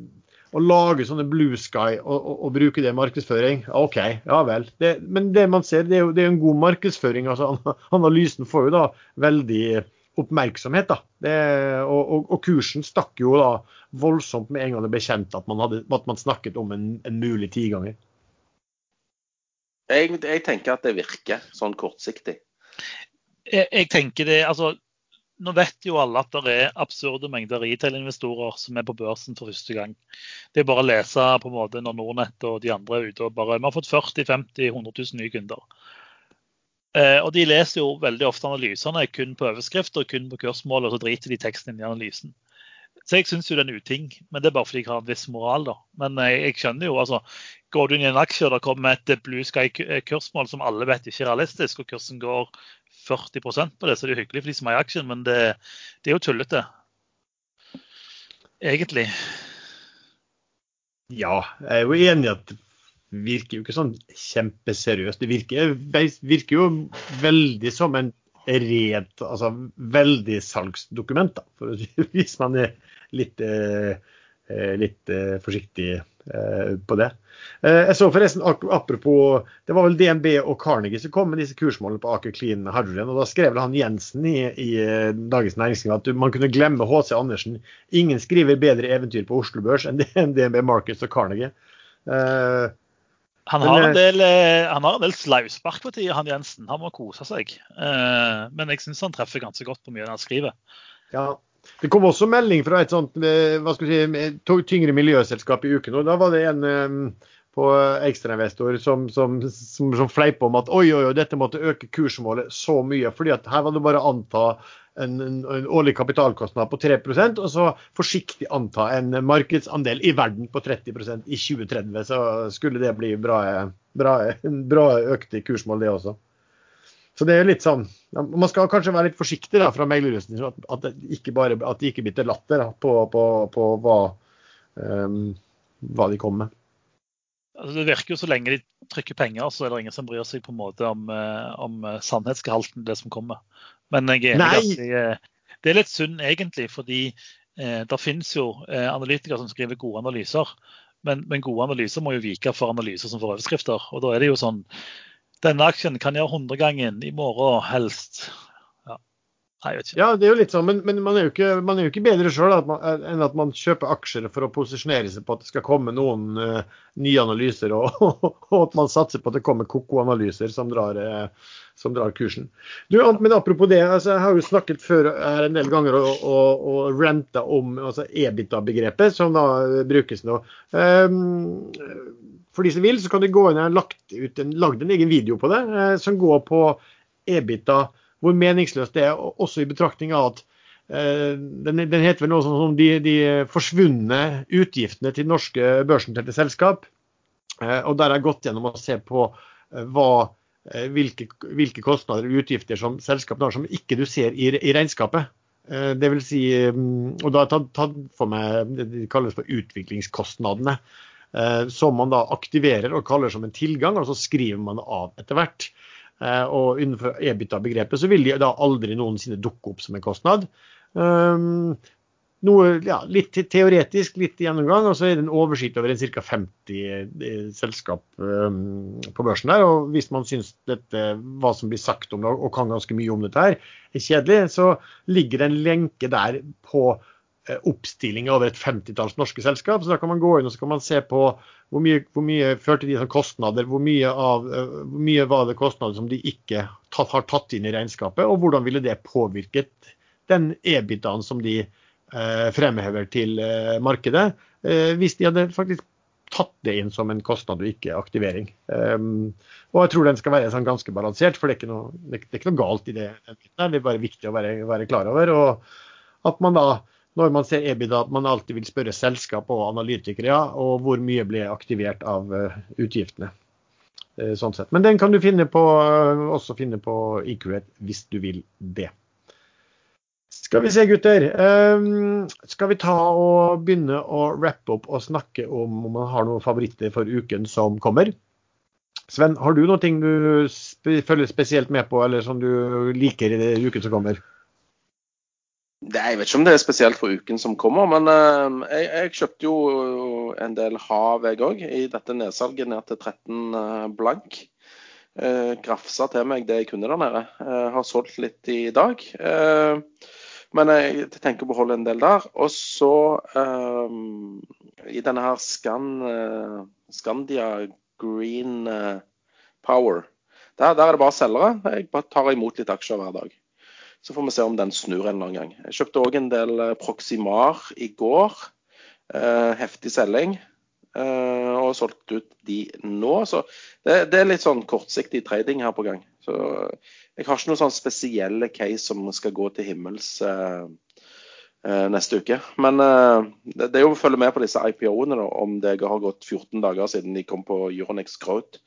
å lage sånne blue sky og, og, og, bruke det i markedsføring, OK, ja vel. Det, men det man ser, det er jo det er en god markedsføring. altså Analysen får jo da veldig oppmerksomhet. da. Det, og, og, kursen stakk jo da voldsomt med en gang det ble kjent at man, hadde, at man snakket om en, en mulig tiganger. Jeg, jeg tenker at det virker sånn kortsiktig. Jeg, jeg tenker det, altså nå vet jo alle at det er absurde mengder retail-investorer som er på børsen for første gang. Det er bare å lese på en måte når Nordnett og de andre er ute og bare Vi har fått 40 50 100 000 nye kunder. Eh, og de leser jo veldig ofte analysene kun på overskrift og kun på kursmål, og så driter de teksten inn i analysen. Så jeg syns jo det er en uting, men det er bare fordi jeg har en viss moral, da. Men jeg, jeg skjønner jo, altså Går du inn i en aksje og det kommer et Blue Sky-kursmål som alle vet ikke er realistisk, og kursen går 40 på det, så det er hyggelig for de som er i aksjen, men det, det er jo tullete. Egentlig. Ja, jeg er jo enig i at virker jo ikke sånn kjempeseriøst. Det virker, virker jo veldig som en red, altså veldig salgsdokument, da, hvis man er litt, eh, eh litt eh, forsiktig på det. Jeg så forresten, apropos, Det var vel DNB og Carnegie som kom med disse kursmålene på Aker Clean Hydrogen. og Da skrev han Jensen i, i Dagens Næringsliv at man kunne glemme HC Andersen. Ingen skriver bedre eventyr på Oslo Børs enn DNB Markets og Carnegie. Han har, en del, han har en del slauspark på tida, han Jensen. Han må kose seg. Uh, men jeg syns han treffer ganske godt på mye han skriver. Ja, det kom også melding fra et sånt eh, hva skal si, tyngre miljøselskap i uken. og Da var det en på ekstrainvestor som, som, som, som fleip om at oi, oi, oi, dette måtte øke kursmålet så mye. fordi at her var det bare å anta en, en, årlig kapitalkostnad på 3% og så forsiktig anta en markedsandel i verden på 30% i 2030. Så skulle det bli bra, bra, bra økte kursmål, det også. Så det er litt sånn Man skal kanskje være litt forsiktig da, fra meglerhusen, at, at, det ikke bare, at det ikke blir til latter da, på, på, på hva, um, hva, de kommer med. Altså, det virker jo så lenge de trykker penger, så er det ingen som bryr seg på en måte om, eh, om eh, sannhetsgehalten i det som kommer. Men jeg er enig at det, det er litt synd egentlig, fordi eh, det finnes jo eh, analytikere som skriver gode analyser. Men, men, gode analyser må jo vike for analyser som får overskrifter. Og da er det jo sånn Denne aksjen kan gjøre hundregangen i morgen, helst. Nei, ja, det er jo litt sånn, men, men man, er ikke, man, er jo ikke, bedre sjøl enn at man kjøper aksjer for å posisjonere seg på at det skal komme noen uh, nye analyser, og, og, at man satser på at det kommer koko-analyser som, uh, som, drar kursen. Du, men Apropos det, altså, jeg har jo snakket før her en del ganger og, og, og renta om altså, EBITA-begrepet, som da brukes nå. Um, for de som vil, så kan du gå inn ut en, lagd en egen video på det, uh, som går på EBITDA hvor meningsløst det er, også i betraktning av at eh, den, den, heter vel noe sånn som de, de forsvunne utgiftene til norske børsnoterte selskap. Eh, og Der har jeg gått gjennom å se på eh, hva, hvilke, hvilke, kostnader og utgifter som selskapene har som ikke du ser i, i regnskapet. Det vil si, mm, og da har jeg tatt, for meg det de kalles for utviklingskostnadene. Som man da aktiverer og kaller som en tilgang, og så skriver man det av etter hvert. Eh, og innenfor EBITDA-begrepet så vil de da aldri noensinne dukke opp som en kostnad. Um, noe ja, litt teoretisk, litt gjennomgang, og så er det en oversikt over en ca. 50 eh, selskap um, på børsen der. og Hvis man syns dette, hva som blir sagt om det, og kan ganske mye om dette her, er kjedelig, så ligger det en lenke der på uh, oppstilling over et femtitalls norske selskap. Så da kan man gå inn og så kan man se på hvor mye, hvor mye førte de som kostnader? Hvor mye, av, eh, hvor mye, var det kostnader som de ikke tatt, har tatt inn i regnskapet? Og hvordan ville det påvirket den EBITDA-en som de eh, fremhever til eh, markedet, eh, hvis de hadde faktisk tatt det inn som en kostnad og ikke aktivering. Um, og jeg tror den skal være sånn ganske balansert, for det er ikke noe, det er ikke noe galt i det. Det er bare viktig å være, være klar over. Og at man da når man ser EBITDA, at man alltid vil spørre selskap og analytikere ja, og hvor mye blir aktivert av uh, utgiftene. Uh, sånn sett. Men den kan du finne på, uh, også finne på IQ-et hvis du vil det. Skal vi se, gutter. Um, skal vi ta og begynne å rappe opp og snakke om om man har noen favoritter for uken som kommer? Sven, har du noe du følger spesielt med på, eller som du liker i uken som kommer? Jeg vet ikke om det er spesielt for uken som kommer, men uh, jeg, jeg, kjøpte jo en del hav jeg òg, i dette nedsalget ned til 13 uh, blank. Uh, grafsa til meg det jeg kunne der nede. Har solgt litt i dag. men jeg tenker å beholde en del der. Og så i denne her Scan, Scandia Green Power, der, der er det bare selgere. Jeg bare tar imot litt aksjer hver dag. Så får vi se om den snur en eller annen gang. Jeg kjøpte òg en del eh, Proximar i går. Eh, heftig selging. Eh, og solgt ut de nå. Så det, det, er litt sånn kortsiktig trading her på gang. Så jeg har ikke noen sånn spesielle case som skal gå til himmels neste uke. Men det, er jo å følge med på disse IPO-ene, om det har gått 14 dager siden de kom på Euronex Growth.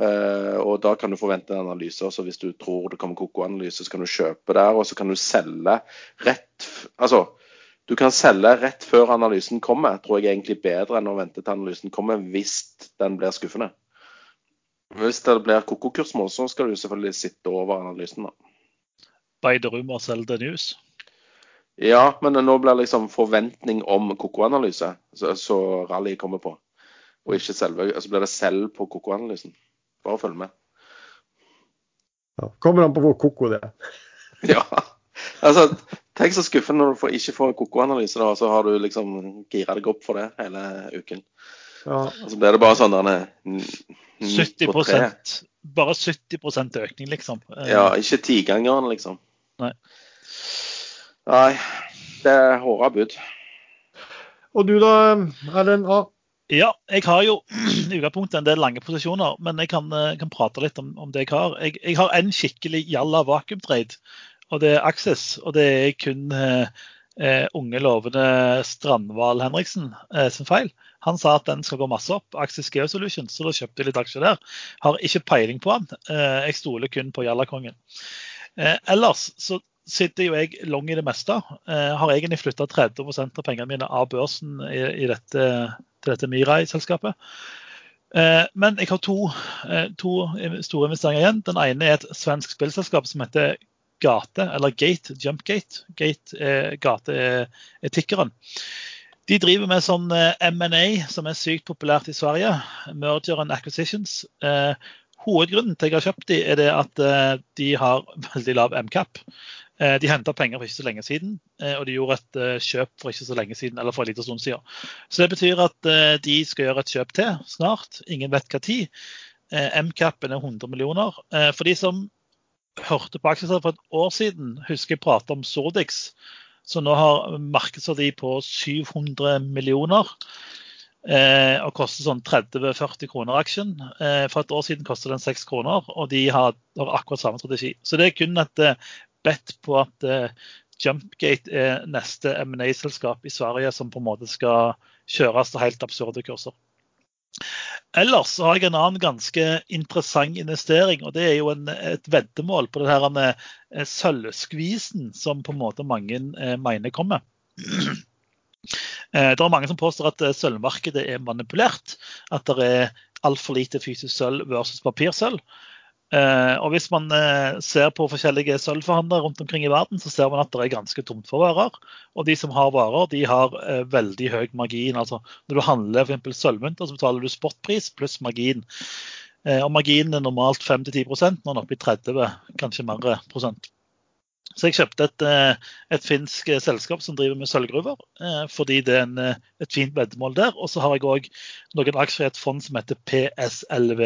Uh, og Da kan du forvente en analyse. også Hvis du tror det kommer kokoanalyse, så kan du kjøpe der. Og så kan du selge rett Altså, du kan selge rett før analysen kommer, tror jeg egentlig bedre enn å vente til analysen kommer, hvis den blir skuffende. Hvis det blir kokokursmål, så skal du selvfølgelig sitte over analysen. da. Buy the rumor, sell the news. Ja, men nå blir det liksom forventning om kokoanalyse, så, så rally kommer på. Og ikke selve, så blir det selv på koko-analysen. Bare følg med. Ja, kommer an på hvor koko det er. ja. Altså, tenk så skuffende når du får, ikke får koko-analyse, da, så har du liksom gira deg opp for det hele uken. Ja. Og så blir det bare sånn der 70% Bare 70% økning, liksom. Ja, ikke tigangeren, liksom. Nei. Nei, det er hårde bud. Og du da, Erlend? Ja, jeg har jo i utgangspunktet en del lange posisjoner, men jeg kan, eh, kan prate litt om, om, det jeg har. Jeg, jeg har en skikkelig jalla vakuumtrade, og det er Access. Og det er kun eh, eh unge, lovende Strandval Henriksen eh, sin feil. Han sa at den skal gå masse opp, Access Geosolution, så da kjøpte jeg litt aksjer der. Har ikke peiling på han. Eh, jeg stoler kun på Jallakongen. Eh, ellers så sitter jo jeg long i det meste. har egentlig flytta 30% av pengene mine av børsen i, i dette til dette Mirai-selskapet. Eh, men jeg har to, eh, to, store investeringer igjen. Den ene er et svensk spillselskap som heter Gate, eller Gate, Jumpgate. Gate er, gate er, er tikkeren. De driver med sånn eh, M&A som er sykt populært i Sverige. Merger and acquisitions. Eh, hovedgrunnen til at jeg har kjøpt de, er det at eh, de har veldig lav MCAP. Eh, de henta penger for ikke så lenge siden, eh, og de gjorde et eh, kjøp for ikke så lenge siden, eller for en liten stund siden. Så det betyr at de skal gjøre et kjøp til snart. Ingen vet hva tid. MCAP-en er 100 millioner. For de som hørte på Aksjeselskapet for et år siden, husker jeg prate om Sordix så nå har markedsverdi på 700 millioner. Og koster sånn 30-40 kroner aksjen. For et år siden kostet den 6 kroner, og de har, har, akkurat samme strategi. Så det er kun et eh, bet på at eh, Jumpgate er neste M&A-selskap i Sverige som på en måte skal kjøres til helt absurde kurser. Ellers har jeg en annen ganske interessant investering, og det er jo en, et veddemål på denne eh, sølvskvisen som på en måte mange eh, mener kommer. Eh, det er mange som påstår at sølvmarkedet er manipulert. At det er altfor lite fysisk sølv versus papirsølv. Eh, og Hvis man eh, ser på forskjellige sølvforhandlere rundt omkring i verden, så ser man at det er ganske tomt for varer. Og de som har varer, de har eh, veldig høy margin. Altså, når du handler f.eks. sølvmynter, så betaler du spotpris pluss margin. Og marginen er normalt 5-10 nå er oppe i 30, kanskje mer prosent. Så jeg kjøpte et, et, finsk selskap som driver med sølvgruver, fordi det er en, et fint veddemål der. Og så har jeg òg noen aksjer i et fond som heter PSLV.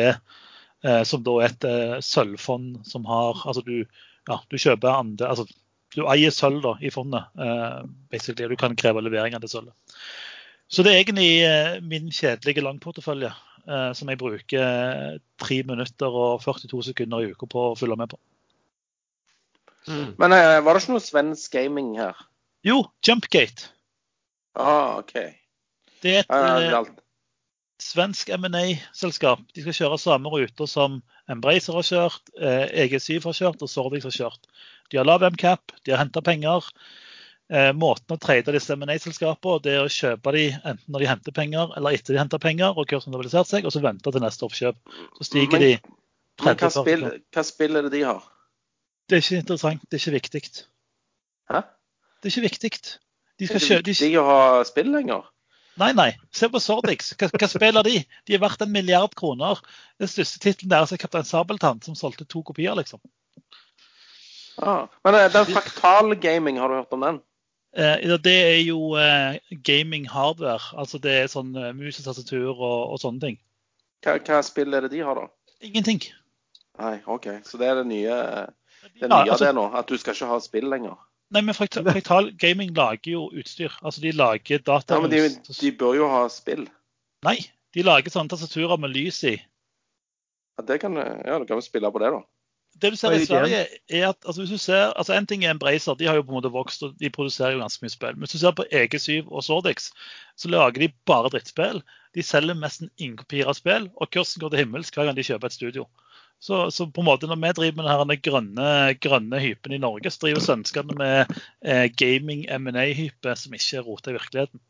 Eh, som da er et eh, sølvfond som har Altså du, ja, du kjøper andre altså Du eier sølv da, i fondet, eh, basically, og du kan kreve levering av det sølvet. Så det er egentlig min kjedelige langportefølje som jeg bruker 3 minutter og 42 sekunder i uka på å følge med på. Mm. Men var det ikke noe svensk gaming her? Jo, Jumpgate. Ah, OK. Det er et, svensk M&A-selskap. De skal kjøre samme ruter som Embracer har kjørt, EG7 eh, e har kjørt og Sordix har kjørt. De har lav MCAP, de har henta penger. Eh, måten å trade disse M&A-selskapene er å kjøpe de enten når de henter penger eller etter de henter penger, og kursen har stabilisert seg, og så vente til neste oppkjøp. Så stiger men, de 30 Men hva spill, hva spill er det de har? Det er ikke interessant. Det er ikke viktig. Hæ? Det er ikke viktig. De skal er ikke viktig å ha spill lenger? Nei, nei. Se på Sordix. Hva, hva, spiller de? De er verdt en milliard kroner. Den største tittelen deres er 'Kaptein Sabeltann', som solgte to kopier, liksom. Ah, men eh, den fraktal gaming, har du hørt om den? Eh, det er jo eh, gaming hardware. Altså det er sånn mus og tastatur og, og, sånne ting. Hva, hva spill er det de har, da? Ingenting. Nei, OK. Så det er det nye, det nye ja, altså, det nå? At du skal ikke ha spill lenger? Nei, men Fraktal Gaming lager jo utstyr. Altså, de lager data... Ja, Men de, de, bør jo ha spill? Nei, de lager sånne tastaturer med lys i. Ja, det kan, ja, du kan jo spille på det, da. Det du ser i Sverige, er at altså, hvis du ser, altså En ting er Embracer, de har jo på en måte vokst og de produserer jo ganske mye spill. Men hvis du ser på EG7 og Sordix, så lager de bare drittspill. De selger nesten ingen kopier av spill, og kursen går til himmels hver gang de kjøper et studio. Så, så, på en måte når vi driver med denne grønne, grønne hypen i Norge, så driver svenskene med eh, gaming M&A-hype som ikke er rota i virkeligheten.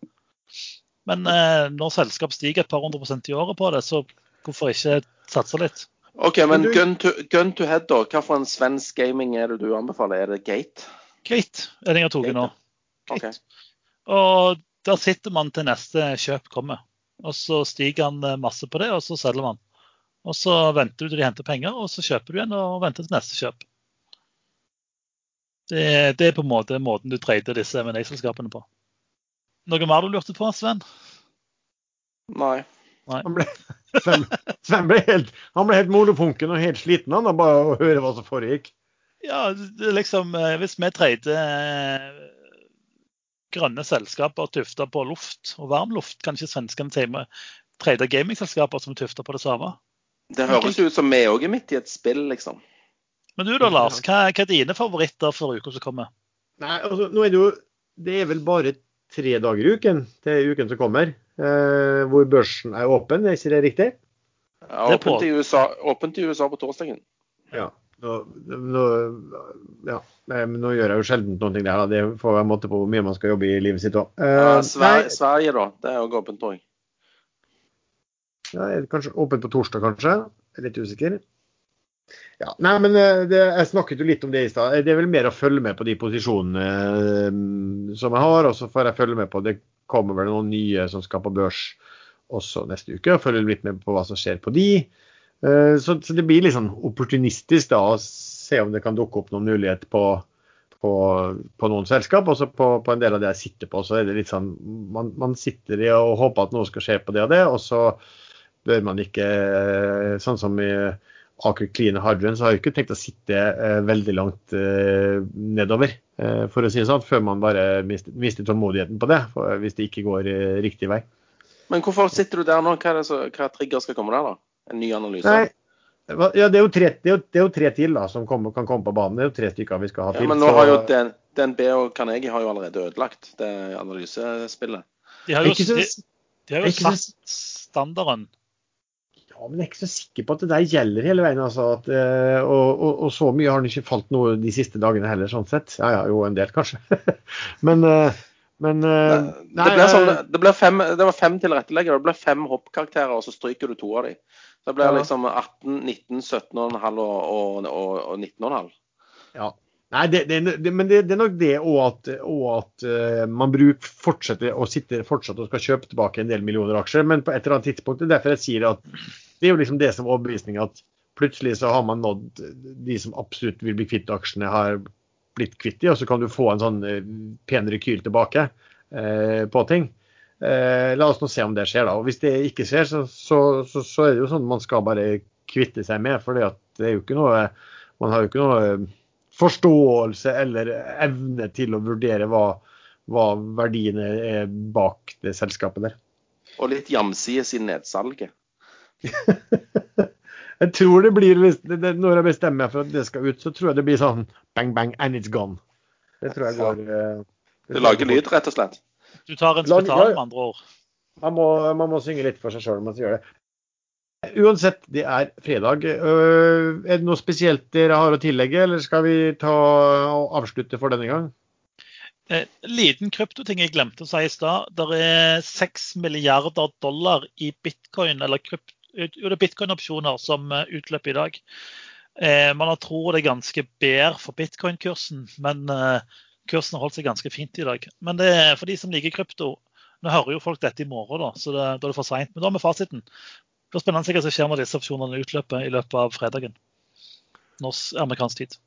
Men eh, når selskap stiger et par hundre prosent i året på det, så hvorfor ikke satse litt? OK, men gun to, gun to head, da. Hva for en svensk gaming er det du anbefaler? Er det Gate? Gate er det jeg har tatt nå. Okay. Og der sitter man til neste kjøp kommer. Og så stiger han eh, masse på det, og så selger man. Og så venter du til de henter penger, og så kjøper du igjen og venter til neste kjøp. Det, det er på en måte måten du trader disse M&A-selskapene på. Noe mer du lurte på, Sven? Nei. Nei. Han ble, Sven, Sven ble helt, han ble helt monofunken og helt sliten han da, bare å høre hva som foregikk. Ja, liksom, eh, Hvis vi trader eh, grønne selskaper tufta på luft og varm luft, kan ikke svenskene trade gamingselskaper som tufter på det samme? Det høres ut som vi òg er midt i et spill, liksom. Men du da, Lars. Hva, hva er dine favoritter for uka som kommer? Nei, altså, nå er det jo Det er vel bare tre dager i uken til uken som kommer, eh, hvor børsen er åpen, er ikke det riktig? Ja, åpent, i USA, åpent i USA på torsdagen. Ja. Nå, nå, ja. men nå gjør jeg jo sjelden noe der. Da. Det får være måte på hvor mye man skal jobbe i livet sitt òg. Eh, ja, Sverige, Sverige, da. Det er òg åpent òg. Ja, kanskje åpent på torsdag, kanskje? Litt usikker. Ja, nei, men eh, det, Jeg snakket jo litt om det i stad. Det er vel mer å følge med på de posisjonene eh, som jeg har. Og så får jeg følge med på det kommer vel noen nye som skal på børs også neste uke. og Følger litt med på hva som skjer på de. Eh, så, så det blir litt sånn opportunistisk da å se om det kan dukke opp noen mulighet på, på, på noen selskap. Og så på, på, en del av det jeg sitter på, så er det litt sånn man, man sitter i og håper at noe skal skje på det og det, og så bør man ikke, sånn som i Aker Clean Hardrun, så har jeg ikke tenkt å sitte eh, veldig langt eh, nedover, eh, for å si det sånn, før man bare mister, mister tålmodigheten på det, for, hvis det ikke går eh, riktig vei. Men hvorfor sitter du der nå? Hva, er det så, hva trigger skal komme der, da? En ny analyse? Nei, ja, det er, jo tre, det, er jo, det er jo tre til da, som kommer, kan komme på banen. Det er jo tre stykker vi skal ha til. Ja, men nå har jo den, DNB og Carnegie har jo allerede ødelagt det analysespillet. De har jo, så- de, de har jo satt standarden. Ja, men jeg er ikke så sikker på at det der gjelder hele veien. Altså, at, eh, og, og, og så mye har han ikke falt noe de siste dagene heller, sånn sett. Ja, ja, jo en del kanskje. men, eh, men nei, det, ble sånn, det, ble fem, det var fem tilretteleggere. Det ble fem hoppkarakterer, og så stryker du to av dem. Det blir Ja. liksom 18, 19, 17,5 og, og, og, og 19,5. Ja. Nei, det, det, det, men det, er nok det òg at, og at uh, man bruker fortsetter å sitte fortsatt og skal kjøpe tilbake en del millioner aksjer. Men på et eller annet tidspunkt, det er derfor jeg sier at det er jo liksom det som er overbevisning at plutselig så har man nådd de som absolutt vil bli kvitt aksjene, har blitt kvitt de, og så kan du få en sånn eh, pen rekyl tilbake eh, på ting. Eh, la oss nå se om det skjer, da. Og hvis det ikke skjer, så, så, så, så er det jo sånn man skal bare kvitte seg med. For det er jo ikke noe Man har jo ikke noe eh, forståelse eller evne til å vurdere hva, hva verdiene er bak det selskapet der. Og litt jamsides i nedsalget. Jeg tror det blir, hvis det, det, Når jeg bestemmer meg for at det skal ut, så tror jeg det blir sånn bang, bang, and it's gone. Det tror jeg går eh, Det lager lyd, rett og slett. Du tar en spital, med andre ord. Man må, man må synge litt for seg sjøl mens man gjør det. Uansett, det er fredag. Øh, Er det noe spesielt dere har å tillegge, eller skal vi ta og avslutte for denne gang? Eh, liten kryptoting jeg glemte å si i stad. Det er 6 milliarder dollar i bitcoin, eller krypt, jo, det er bitcoin-opsjoner som eh, utløper i dag. Eh, man har tror det er ganske bedre for bitcoin-kursen, men eh, kursen har holdt seg ganske fint i dag. Men det er for de som liker krypto. Nå hører jo folk dette i morgen, da, så det, da er det for seint. Men da har vi fasiten. Det blir spennende hva som skjer når disse opsjonene utløper i løpet av fredagen. Norsk amerikansk tid.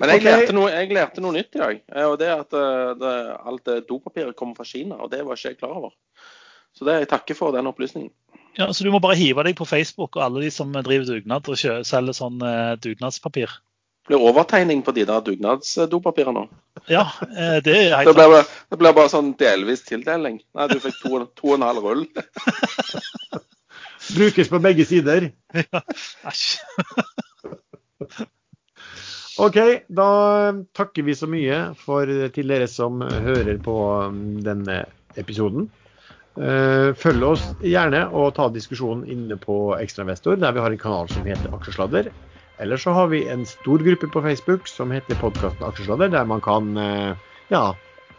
Men jeg, okay. lærte noe, jeg lærte noe nytt i dag. eh, og det er at eh, det, alt dopapiret kommer fra Kina. Og det var ikke jeg klar over. Så det, jeg takker for den opplysningen. Ja, så Du må bare hive deg på Facebook og alle de som driver dugnad og selger sånn eh, dugnadspapir. Det blir overtegning på de der dugnadsdopapirene nå. Ja, eh, det er Det helt blir, bare, det blir bare sånn delvis tildeling. Nei, du fikk to, to og en halv rull. Brukes på begge sider. Ja, Æsj. OK, da takker vi så mye for, til dere som hører på um, denne episoden. Eh, Følg oss gjerne og ta diskusjonen inne på Ekstrainvestor, der vi har en kanal som heter Aksjesladder. Eller så har vi en stor gruppe på Facebook som heter podkasten Aksjesladder, der man kan eh, ja,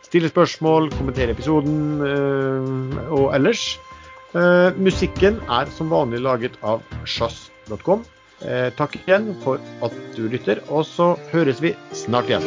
stille spørsmål, kommentere episoden eh, og ellers. Musikken er som vanlig laget av sjazz.com. Takk igjen for at du lytter, og så høres vi snart igjen.